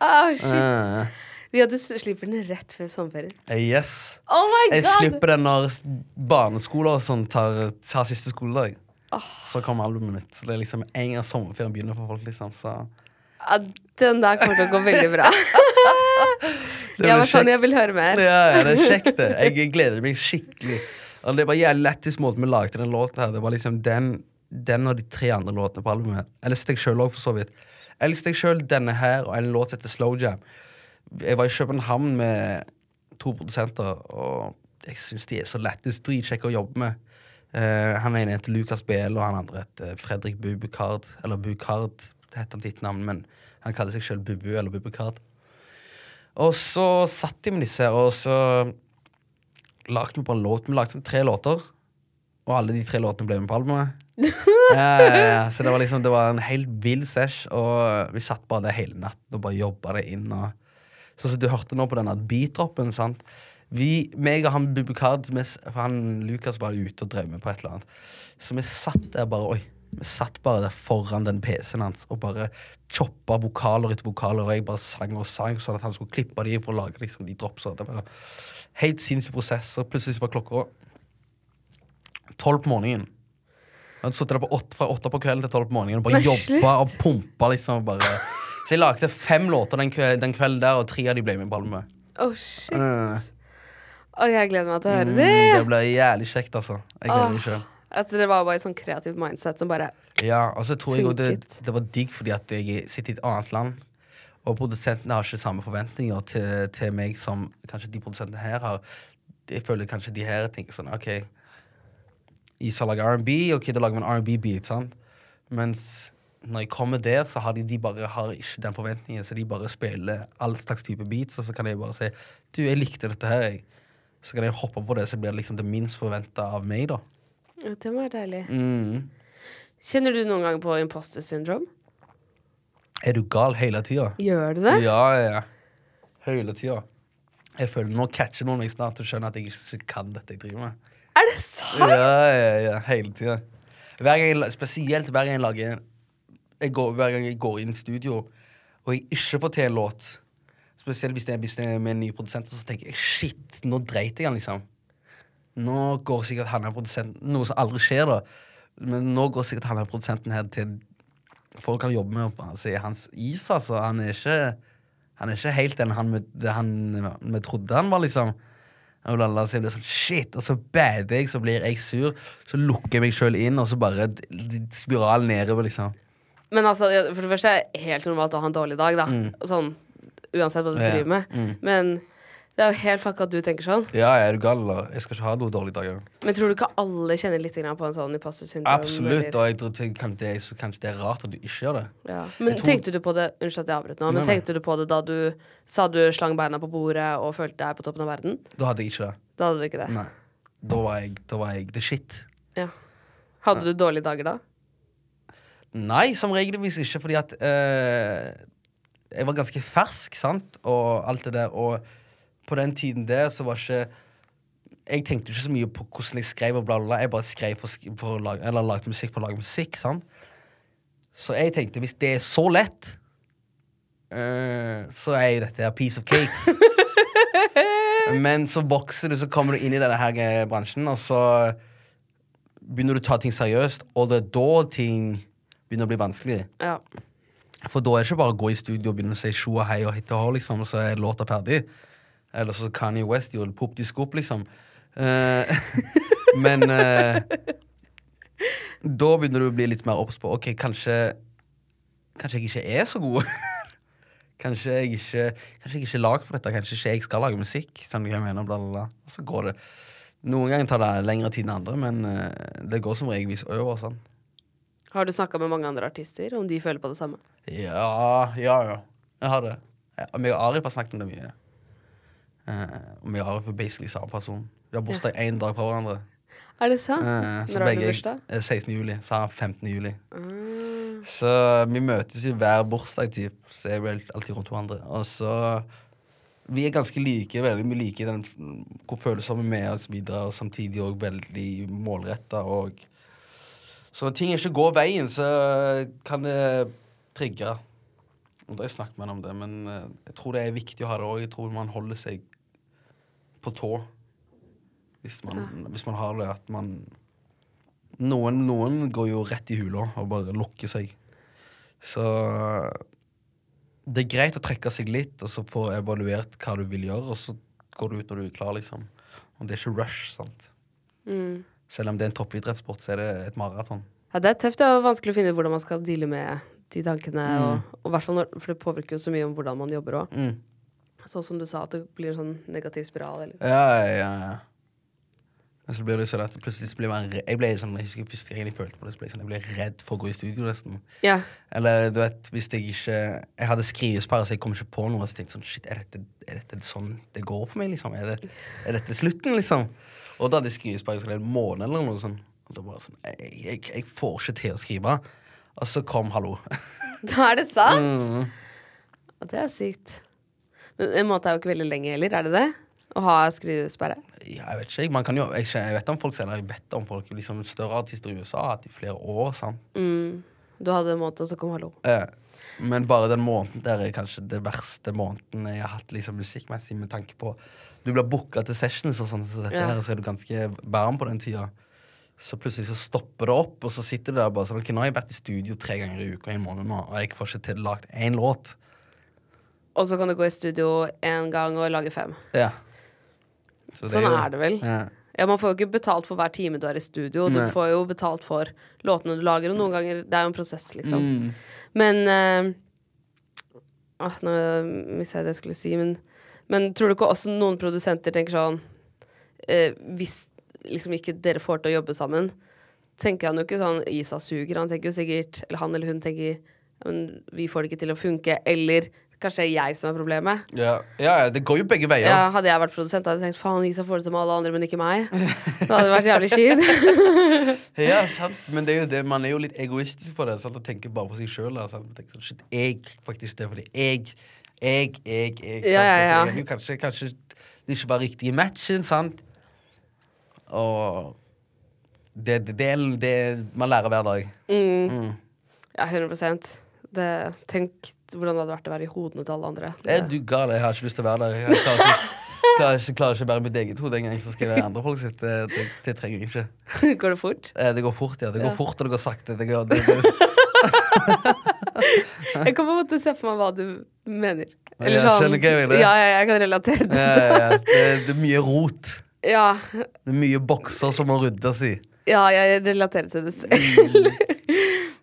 Å, shit. Eh, Ja, du slipper den rett før sommerferien. yes. Oh my Jeg slipper den når barneskoler og sånn tar, tar siste skoledag. Så kommer albumet mitt. Så det er liksom en gang sommerferien begynner for folk. liksom Så Ja, den der kommer til å gå veldig bra. [laughs] det Ja, men sånn, jeg vil høre mer. Ja, ja, det er kjekt, det. [laughs] Jeg gleder meg skikkelig. Og det var jævlig lættis måten vi lagde den låten her. Det var liksom den, den og de tre andre låtene på albumet. Ellers deg sjøl òg, for så vidt. Ellers deg sjøl, denne her, og en låt som heter Slow Jam. Jeg var i København med to produsenter, og jeg syns de er så lættis. Dritkjekke å jobbe med. Uh, han ene heter Lukas BL, og han andre heter Fredrik Bubukard. Eller Bukard, det heter han ditt navn, men han kaller seg sjøl Bubu eller Bubukard. Og så satt de med disse, her, og så lagde vi bare en låt. Vi lagde sånn tre låter, og alle de tre låtene ble med på albumet. [laughs] ja, ja, ja. Så det var liksom Det var en helt vill sesh, og vi satt bare der hele natten og bare jobba det inn. Og, sånn som du hørte nå på denne beat-droppen. sant? Vi, meg og han Bubukard, for han Lukas var ute og drev med på et eller annet. Så vi satt der bare Oi. Vi satt bare der foran den PC-en hans og bare choppa vokaler etter vokaler, og jeg bare sang og sang sånn at han skulle klippe de for å lage liksom, de dropsa. Det var helt sinnssyk prosess, og plutselig var klokka tolv på morgenen. Jeg hadde sittet der fra åtte på kvelden til tolv på morgenen og bare jobba og pumpa. liksom bare. Så jeg lagde fem låter den, kve- den kvelden der, og tre av de ble med på albumet. Oh, shit. Uh. Og jeg gleder meg til å høre mm, det. det ble jævlig kjekt, altså. Jeg gleder meg Åh. At det var bare et sånn kreativt mindset som bare Ja, og så tror jeg det, det var digg fordi at jeg sitter i et annet land. Og produsentene har ikke samme forventninger til, til meg som kanskje de produsentene her har. Jeg føler kanskje de her tenker sånn OK, Isa lager R&B, OK, da lager en R&B-beat, sant? Mens når jeg kommer der, så har de, de bare har ikke den forventningen, så de bare spiller all slags type beats, og så kan jeg bare si Du, jeg likte dette her, jeg. Så kan jeg hoppe på det, så blir det liksom det minst forventa av meg, da. Ja, Det være deilig. Mm. Kjenner du noen gang på imposter syndrome? Er du gal hele tida? Gjør du det? Ja, ja. Hele tida. Jeg føler Nå catcher noen meg snart og skjønner at jeg ikke kan dette jeg driver med. Er det sant? Ja, ja, ja, hele tida. Spesielt hver gang jeg lager jeg går, Hver gang jeg går inn i studio og jeg ikke får til en låt, spesielt hvis det er, hvis det er med en ny produsent, så tenker jeg shit, nå dreit jeg han, liksom. Nå går sikkert han her produsenten Noe som aldri skjer, da. Men nå går sikkert han her produsenten her til folk han jobber med, altså, sier hans is, altså. Han er ikke, han er ikke helt den han, vi- trodde han var, liksom. Og la, oss så er det sånn, shit, og så bader jeg, så blir jeg sur. Så lukker jeg meg sjøl inn, og så bare spiral nedover, liksom. Men altså, for det første er det helt normalt å ha en dårlig dag, da. Sånn, uansett hva du Mm. Driver med. mm. Men det er jo helt fucka at du tenker sånn. Ja, jeg er du gal, eller? Jeg skal ikke ha noen dårlige dager. Men tror du ikke alle kjenner litt på en sånn imposter syndrom? Absolutt, eller- og jeg tror det, kan, det, kanskje det er rart at du ikke gjør det. Ja. Men tror- tenkte du på det Unnskyld at jeg avbrøt nå, men Nei, nei. tenkte du på det da du sa du slang beina på bordet og følte deg på toppen av verden? Da hadde jeg ikke det. Da hadde du ikke det. Nei. Da var jeg, da var jeg the shit. Ja. Hadde du dårlige dager da? Nei, som regelvis ikke, fordi at eh, Jeg var ganske fersk, sant, og alt det der, og på den tiden der så var ikke Jeg tenkte ikke så mye på hvordan jeg skrev, og bla, bla, bla. Jeg bare skrev for, for å lage, eller lagde musikk for å lage musikk, sant. Så jeg tenkte, hvis det er så lett, uh, så er jo dette her piece of cake. [laughs] Men så vokser du, så kommer du inn i denne her bransjen, og så begynner du å ta ting seriøst, og det er da ting begynner å bli vanskelig. Ja. For da er det ikke bare å gå i studio og begynne å si sjo og hei og hit og hå, liksom, og så er låta ferdig. Eller så Kanye West gjorde pop de skop, liksom. Eh, [laughs] men eh, da begynner du å bli litt mer obs på OK, kanskje Kanskje jeg ikke er så god. [laughs] kanskje jeg ikke Kanskje jeg ikke er lag for dette. Kanskje ikke jeg skal lage musikk. Sånn jeg mener, bla, bla, bla. Og så går det Noen ganger tar det lengre tid enn andre, men eh, det går som regelvis over. sånn. Har du snakka med mange andre artister om de føler på det samme? Ja, ja, ja. Jeg har det. Jeg og Arif har snakket om det mye. Eh, og vi har basically samme person. Vi har bursdag én dag på hverandre. Er det sant? Eh, så Når har du bursdag? eh, 16. juli. Så 15. juli. Mm. Så vi møtes jo hver bursdag, typ. Så er vi alltid rundt hverandre. Og så Vi er ganske like, veldig mye like den hvor følsomme vi er, og så videre, og samtidig òg veldig målretta Så når ting ikke går veien, så kan det trigge. Og da har jeg snakket med han om det, men eh, jeg tror det er viktig å ha det òg. Jeg tror man holder seg på tå hvis man, hvis man har det at man noen, noen går jo rett i hula og bare lukker seg. Så det er greit å trekke seg litt, og så få evaluert hva du vil gjøre, og så går du ut når du er klar, liksom. Og det er ikke rush, sant. Mm. Selv om det er en toppidrettssport, så er det et maraton. Ja, det er tøft. Er vanskelig å finne ut hvordan man skal deale med de tankene. Mm. Og, og når, for det påvirker jo så mye om hvordan man jobber òg. Mm. Sånn som du sa, at det blir en sånn negativ spiral. Eller. Ja, ja, ja. Men så blir det sånn at plutselig blir man Jeg ble sånn, jeg husker første gang jeg følte på det, så ble jeg sånn, jeg ble redd for å gå i studio nesten. Ja. Eller du vet, hvis jeg ikke Jeg hadde skrivesperre, så jeg kom ikke på noe. Så tenkte sånn, shit, er dette, er dette sånn det går for meg, liksom? Er, det, er dette slutten, liksom? Og da hadde jeg skrivesperre i en måned eller noe sånt. Og da bare sånn, jeg, jeg, jeg får ikke til å skrive. Og så kom hallo. [laughs] Da er det sant! Mm. Og det er sykt. Men en måned er jo ikke veldig lenge heller, er det det? Å ha skrivesperre? Ja, jeg vet ikke, man kan jo, jeg, jeg vet om folk eller jeg vet om folk, liksom større artister i USA hatt i flere år. sant? Mm. Du hadde en måned, og så kom hallo. Eh, men bare den måneden der er kanskje det verste måneden jeg har hatt liksom musikkmessig, med tanke på Du blir booka til sessions og sånn, så dette Ja. her, så er du ganske varm på den tida. Så plutselig så stopper det opp, og så sitter du der bare sånn Ok, nå har jeg vært i studio tre ganger i uka i en måned nå, og jeg får ikke til lagd én låt. Og så kan du gå i studio én gang og lage fem. Ja. Så Sånn jo- er det vel. Ja. Ja, Man får jo ikke betalt for hver time du er i studio. Du Nei. får jo betalt for låtene du lager, og noen ganger Det er jo en prosess, liksom. Mm. Men ah, Nå mista jeg det jeg skulle si, men, men tror du ikke også noen produsenter tenker sånn eh, Hvis liksom ikke dere får til å jobbe sammen, tenker han jo ikke sånn Isa suger. Han tenker jo sikkert Eller han eller hun tenker men vi får det ikke til å funke. Eller kanskje det er jeg som er problemet. Ja. ja, ja, det går jo begge veier. Ja, hadde jeg vært produsent, hadde jeg tenkt faen, Isa får det til med alle andre, men ikke meg. Det hadde vært jævlig kjipt. [laughs] Ja, sant. Men det er det, man er jo litt egoistisk på det. Sant? Og tenker bare på seg sjøl. Sånn, shit, jeg faktisk det fordi jeg, jeg, jeg, jeg. sant? Ja, ja, ja. Så er kanskje, kanskje det ikke var riktig i matchen, sant? Og det, det, det, er- det Man lærer hver dag. Mm. Ja, 100 det, Tenk hvordan det hadde vært å være i hodene til alle andre. Er du gal? Jeg har ikke lyst til å være der. Jeg klarer ikke, klarer ikke, klarer ikke å bære mitt eget hode engang. Så skal jeg være andre folk sitt. Det, det, det trenger jeg ikke. [laughs] Går det fort? Eh, Det går fort, ja. Det går Ja. fort, og det går sakte. Det går, det, det, [laughs] Jeg kan på en måte se for meg hva du mener. Ja, jeg skjønner hva jeg. Ja, ja, jeg kan relatere til ja, ja, ja. det, det er mye rot. Ja, Det er mye bokser som må ryddes i. ja, jeg relaterer til det selv.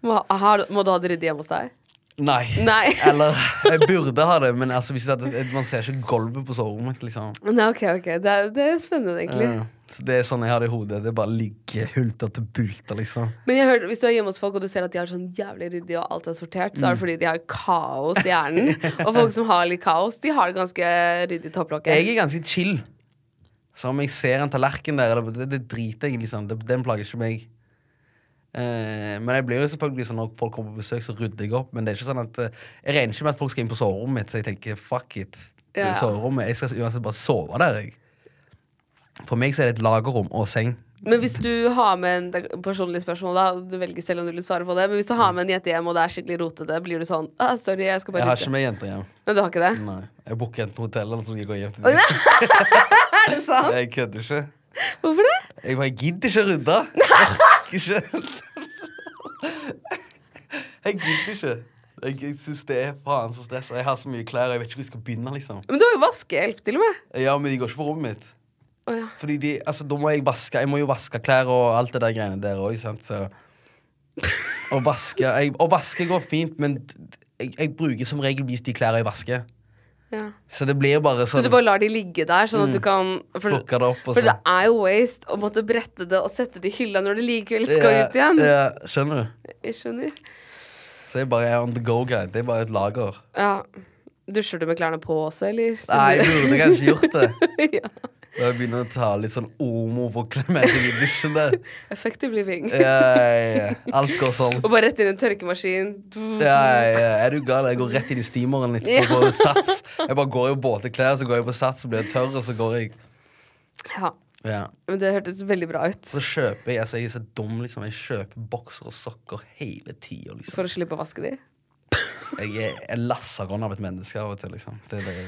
Må, har, må du ha det ryddig hjemme hos deg? Nei. Nei. [laughs] Eller [laughs] jeg burde ha det, men altså, det, man ser ikke gulvet på soverommet. Liksom. Nei, ok, ok. Det er, det er spennende, egentlig. Ja. Det er sånn jeg har det i hodet. Det bare ligger hulter til bulter, liksom. Men jeg hørte, hvis du er hjemme hos folk og du ser at de har sånn jævlig ryddig og alt er sortert, så Mm. er det fordi de har kaos i hjernen. og folk som har litt kaos, de har det ganske ryddig i topplokket. Jeg er ganske chill. Så om jeg ser en tallerken der, det, det, driter jeg liksom. Det, den plager ikke meg. Eh, men jeg blir jo selvfølgelig sånn når folk kommer på besøk, så rydder jeg opp. Men det er ikke sånn at eh, jeg regner ikke med at folk skal inn på soverommet mitt, så jeg tenker fuck it. Det er soverommet. Jeg skal uansett bare sove der, jeg. For meg så er det et lagerrom og seng. Men hvis du har med en er personlig spørsmål, da, du velger selv om du vil svare på det, men hvis du har med en jente hjem, og det er skikkelig rotete, blir du sånn ah, Sorry, jeg skal bare Jeg har ikke med jenter hjem. Men du har ikke det? Nei, Jeg booker enten hotell eller så jeg går hjem til dem. [laughs] Er det [laughs] sant? Jeg kødder ikke. Hvorfor det? Jeg bare gidder ikke å rydde. Jeg orker ikke. [laughs] Jeg gidder ikke. Jeg, jeg syns det er faen så stress. Jeg har så mye klær, jeg vet ikke hvor jeg skal begynne. liksom Men du har jo vaskehjelp, til og med. Ja, Men de går ikke på rommet mitt. Oh, ja. Fordi de, altså, da må jeg vaske Jeg må jo vaske klær og alt det der greiene der òg, sant. Så Å vaske jeg, Å vaske går fint, men jeg, jeg bruker som regelvis de klærne jeg vasker. Ja. Så det blir bare Så sånn du bare lar de ligge der, sånn at du kan For, Plukke det opp og for det sånn. er jo waste å måtte brette det og sette det i hylla når det likevel skal ut igjen. Ja, skjønner du? Jeg skjønner. Så jeg bare er on the go guy. Det er bare et lager. Ja. Dusjer du med klærne på også, eller? Nei, jeg burde kanskje gjort det. [laughs] ja. Jeg begynner å ta litt sånn omo på klær i dusjen der. [laughs] Effective living. Ja, ja, ja. Alt går sånn. Og bare rett inn i en tørkemaskin. Ja, ja, ja. Er du gal? Jeg går rett inn i steameren litt på, på sats. Jeg bare går i båteklær, så går jeg på sats, så blir jeg tørr, og så går jeg Ja. Ja. Men det hørtes veldig bra ut. Så kjøper jeg altså Jeg er så dum, liksom. Jeg kjøper bokser og sokker hele tida, liksom. For å slippe å vaske de. Jeg er, er lasserånd av et menneske av og til, liksom. Det, er det,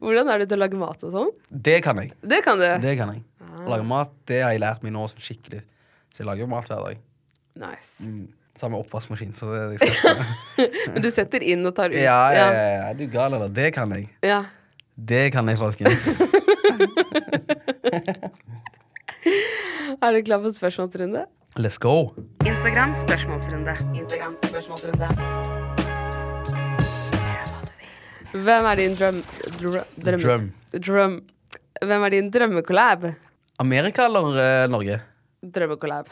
Hvordan er du til å lage mat og sånn? det kan jeg. Det kan du. Det kan jeg. Å lage mat, det har jeg lært meg nå sånn skikkelig. Så jeg lager jo mat hver dag. Nice. Mm. Samme oppvaskmaskin, så det er liksom [laughs] Men du setter inn og tar ut. Ja, ja, ja, ja. Er du gal, eller? Det kan jeg. ja. Det kan jeg, folkens. [laughs] Er du klar for spørsmålsrunde? Let's go. Instagram spørsmålsrunde. Instagram spørsmålsrunde. Hvem er din drøm... Drøm. drøm. Drum. Hvem er din drømmekollab? Amerika eller uh, Norge? Drømmekollab.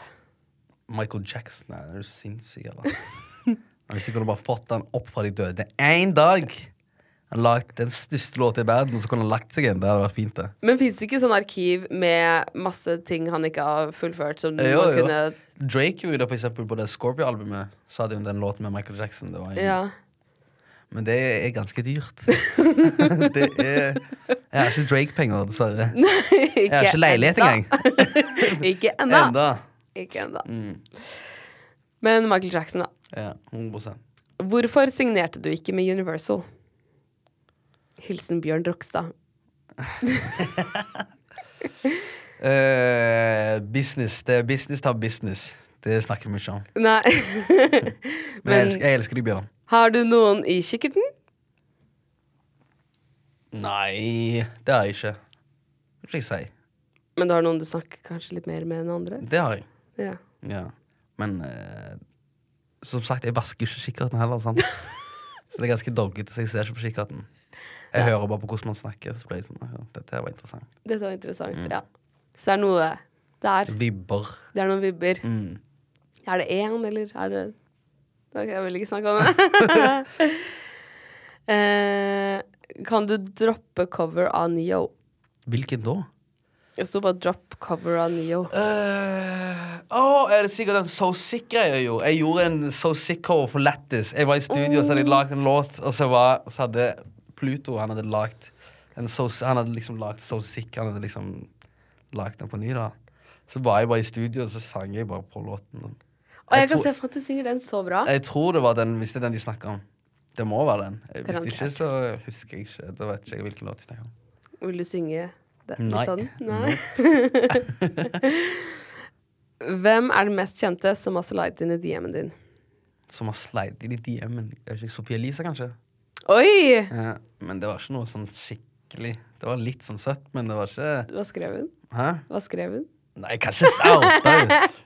Michael Jackson. Nei, er du sinnssyk, eller? Hvis jeg kunne bare fått han opp fra de døde én dag Han lagd den største låta i verden, og så kunne han lagt seg igjen. Det hadde vært fint, det. Men fins det ikke sånn arkiv med masse ting han ikke har fullført, som Jo, jo. kunne Drake gjorde det for eksempel på det Scorpio-albumet. Så hadde hun den låten med Michael Jackson. Det var en, Ja. Men det er ganske dyrt. [laughs] det er Jeg har ikke Drake-penger, dessverre. Jeg har ikke leilighet enda. engang. [laughs] ikke enda. Enda. Ikke enda. Mm. Men Michael Jackson, da. Ja, 100 Hvorfor signerte du ikke med Universal? Hilsen Bjørn Rokstad. uh, [laughs] business. Det er business tar business. Det snakker vi ikke om. Nei. Men, jeg, elsker, jeg elsker deg, Bjørn. Har du noen i kikkerten? Nei, det har jeg ikke. Hva skal jeg si. Men du har noen du snakker kanskje litt mer med enn andre? Det har jeg. Ja. Ja. Men eh, som sagt, jeg vasker ikke kikkerten heller. Sant? [laughs] Så det er ganske doggete, så jeg ser ikke på kikkerten. Jeg hører bare på hvordan man snakker. Så blir jeg sånn, ja, Dette var interessant. Dette var interessant. Mm. Ja. Så det er noe der. Vibber. Det er noen vibber. Mm. Er det én, eller er det Jeg vil ikke snakke om det. [laughs] eh, kan du droppe cover av Neo? Hvilken da? Det sto bare 'drop cover av Neo'. Uh, oh, er det sikkert den So Sick-greia jeg gjorde? Jeg gjorde en So Sick-cover for Lattis. Jeg var i studio, så hadde jeg lagd en låt, og så, var, så hadde Pluto Han hadde lagd en so, Han hadde liksom lagd So Sick. Han hadde liksom lagd den på ny, da. Så var jeg bare i studio, og så sang jeg bare på låten. Og jeg kan tro... se for at du synger den så bra. Jeg tror det var den, hvis det er den de snakker om. Det må være den. Hvis ikke, så husker jeg ikke. Da vet ikke jeg hvilken låt de snakker om. Vil du synge det? Nei. av den? Nei. [laughs] Hvem er den mest kjente som har slidet inn i DM-en din? Som har slidet inn i DM-en. Sophie Elise, kanskje? Oi! Ja, men det var ikke noe sånn skikkelig Det var litt sånn søtt, men det var ikke Hva skrev hun? Hæ? Hva skrev hun? Nei, jeg kan ikke oute.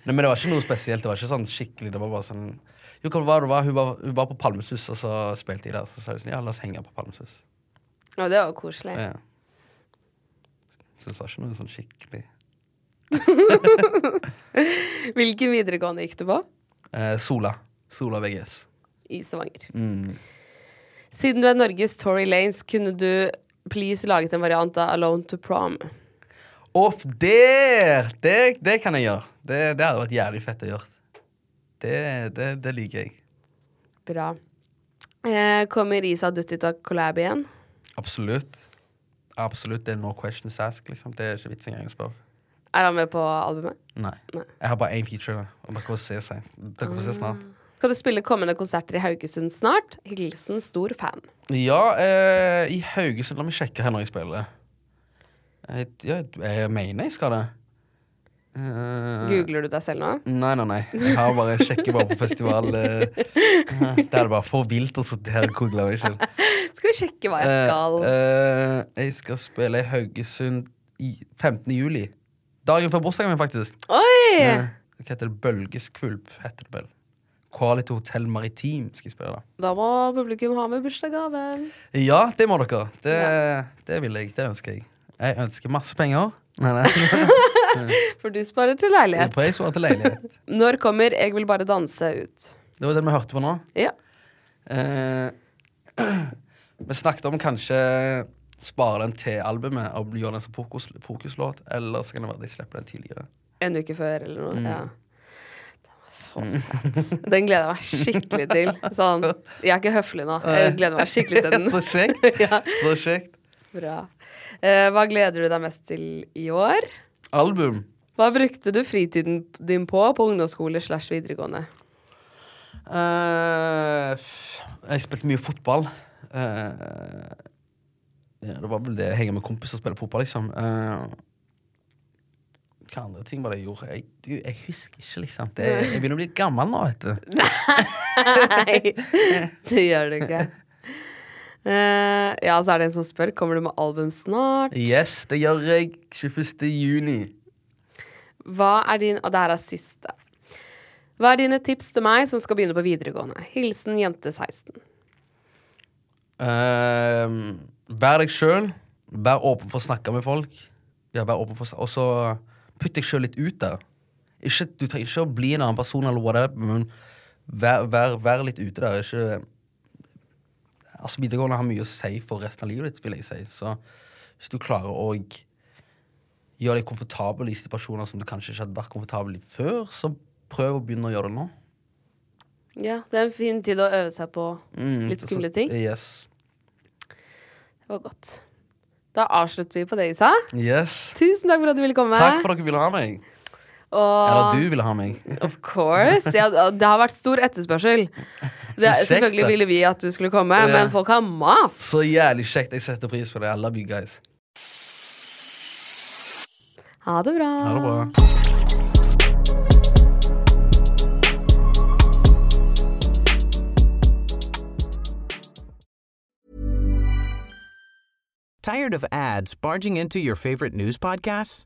Nei, men det var ikke noe spesielt. Det var ikke sånn skikkelig. Det var bare sånn Jo, hva var det var? Hun var, hun var på Palmesus, og så spilte de der. Så sa hun sånn Ja, la oss henge på Palmesus. Å, det var koselig. Ja. Så hun sa ikke noe sånn skikkelig. [laughs] Hvilken videregående gikk du på? Eh, Sola. Sola VGS. I Stavanger. Mm. Siden du er Norges Tory Lanes, kunne du please laget en variant av Alone to Prom? Og der! Det, det kan jeg gjøre. Det, det hadde vært jævlig fett å gjøre. Det, det, det liker jeg. Bra. Eh, kommer Isa Dutti til å collab igjen? Absolutt. Absolutt. Det er no questions asked, liksom. Det er ikke vits engang å spørre. Er han med på albumet? Nei. Nei. Jeg har bare én feature, og dere får se seg. Dere får se snart. Skal du spille kommende konserter i Haugesund snart? Hilsen stor fan. Ja, eh, i Haugesund La meg sjekke her når jeg spiller. Jeg, jeg, jeg mener jeg skal det. Uh, Googler du deg selv nå? Nei, nei, nei. Jeg har bare sjekker bare på festival. eh, det er bare for vilt å sitte her og google meg selv. Skal vi sjekke hva jeg skal Uh, jeg skal spille i Haugesund i 15. juli. Dagen før bursdagen min, faktisk. Oi! Hva heter det? Bølgeskvulp, heter det vel. Quality Hotel Maritim skal jeg spille da. Må publikum ha med bursdagsgave. Ja, det må dere. Det, det vil jeg. Det ønsker jeg. Jeg ønsker masse penger. [laughs] For du sparer til leilighet. Jeg sparer til leilighet. [laughs] Når kommer 'Jeg vil bare danse' ut? Det var den vi hørte på nå. Ja. Eh, [clears throat] vi snakket om kanskje spare den til albumet og gjøre den som fokus, fokuslåt. Eller så kan det være de slipper den tidligere. En uke før, eller noe. Mm. Ja. Så fett. Den gleder jeg meg skikkelig til. Sånn. Jeg er ikke høflig nå. Jeg gleder meg skikkelig til [laughs] den. så kjekt. ja, Så kjekt. Bra. Eh, hva gleder du deg mest til i år? Album. Hva brukte du fritiden din på på ungdomsskole slash videregående? Eh, jeg spilte mye fotball. Eh, ja, det var vel det. Henge med kompiser og spille fotball, liksom. Eh, hva andre ting var det jeg gjorde? Jeg, jeg husker ikke, liksom. Det, jeg begynner å bli gammel nå, vet du. [laughs] Nei, det gjør du ikke. Eh, ja, så er det en som spør Kommer du med album snart. Yes, det gjør jeg 21. juni. Hva er din Og det her er siste. Hva er dine tips til meg som skal begynne på videregående? Hilsen jente 16. Uh, vær deg sjøl. Vær åpen for å snakke med folk. Ja, vær åpen for Og så putt deg sjøl litt ut der. Ikke, du trenger ikke å bli en annen person, eller whatever, men vær, vær, vær litt ute der. Ikke Altså, Videregående har mye å si for resten av livet ditt, vil jeg si. Så hvis du klarer å gjøre deg komfortabel i situasjoner som du kanskje ikke hadde vært komfortabel i før, så prøv å begynne å gjøre det nå. Ja, det er en fin tid å øve seg på Mm, litt skumle ting. Yes. Det var godt. Da avslutter vi på det, Isa. yes. Tusen takk for at du ville komme. Takk for at dere ville ha meg. Og Eller du ville ha meg. Of course. Ja, det har vært stor etterspørsel. Det, selvfølgelig ville vi at du skulle komme, Ja. men folk har mast. Så jævlig kjekt. Jeg setter pris på det. I love you guys. Ha det bra. Ha det bra. Tired of ads barging into your favorite news podcasts?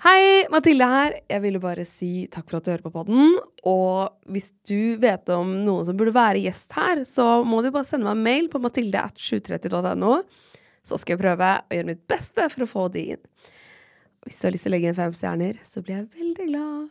Hei, Mathilde her. Jeg ville bare si takk for at du hører på podden. Og hvis du vet om noen som burde være gjest her, så må du bare sende meg en mail på mathilde.730.no. Så skal jeg prøve å gjøre mitt beste for å få de inn. Hvis du har lyst til å legge inn fem stjerner, så blir jeg veldig glad.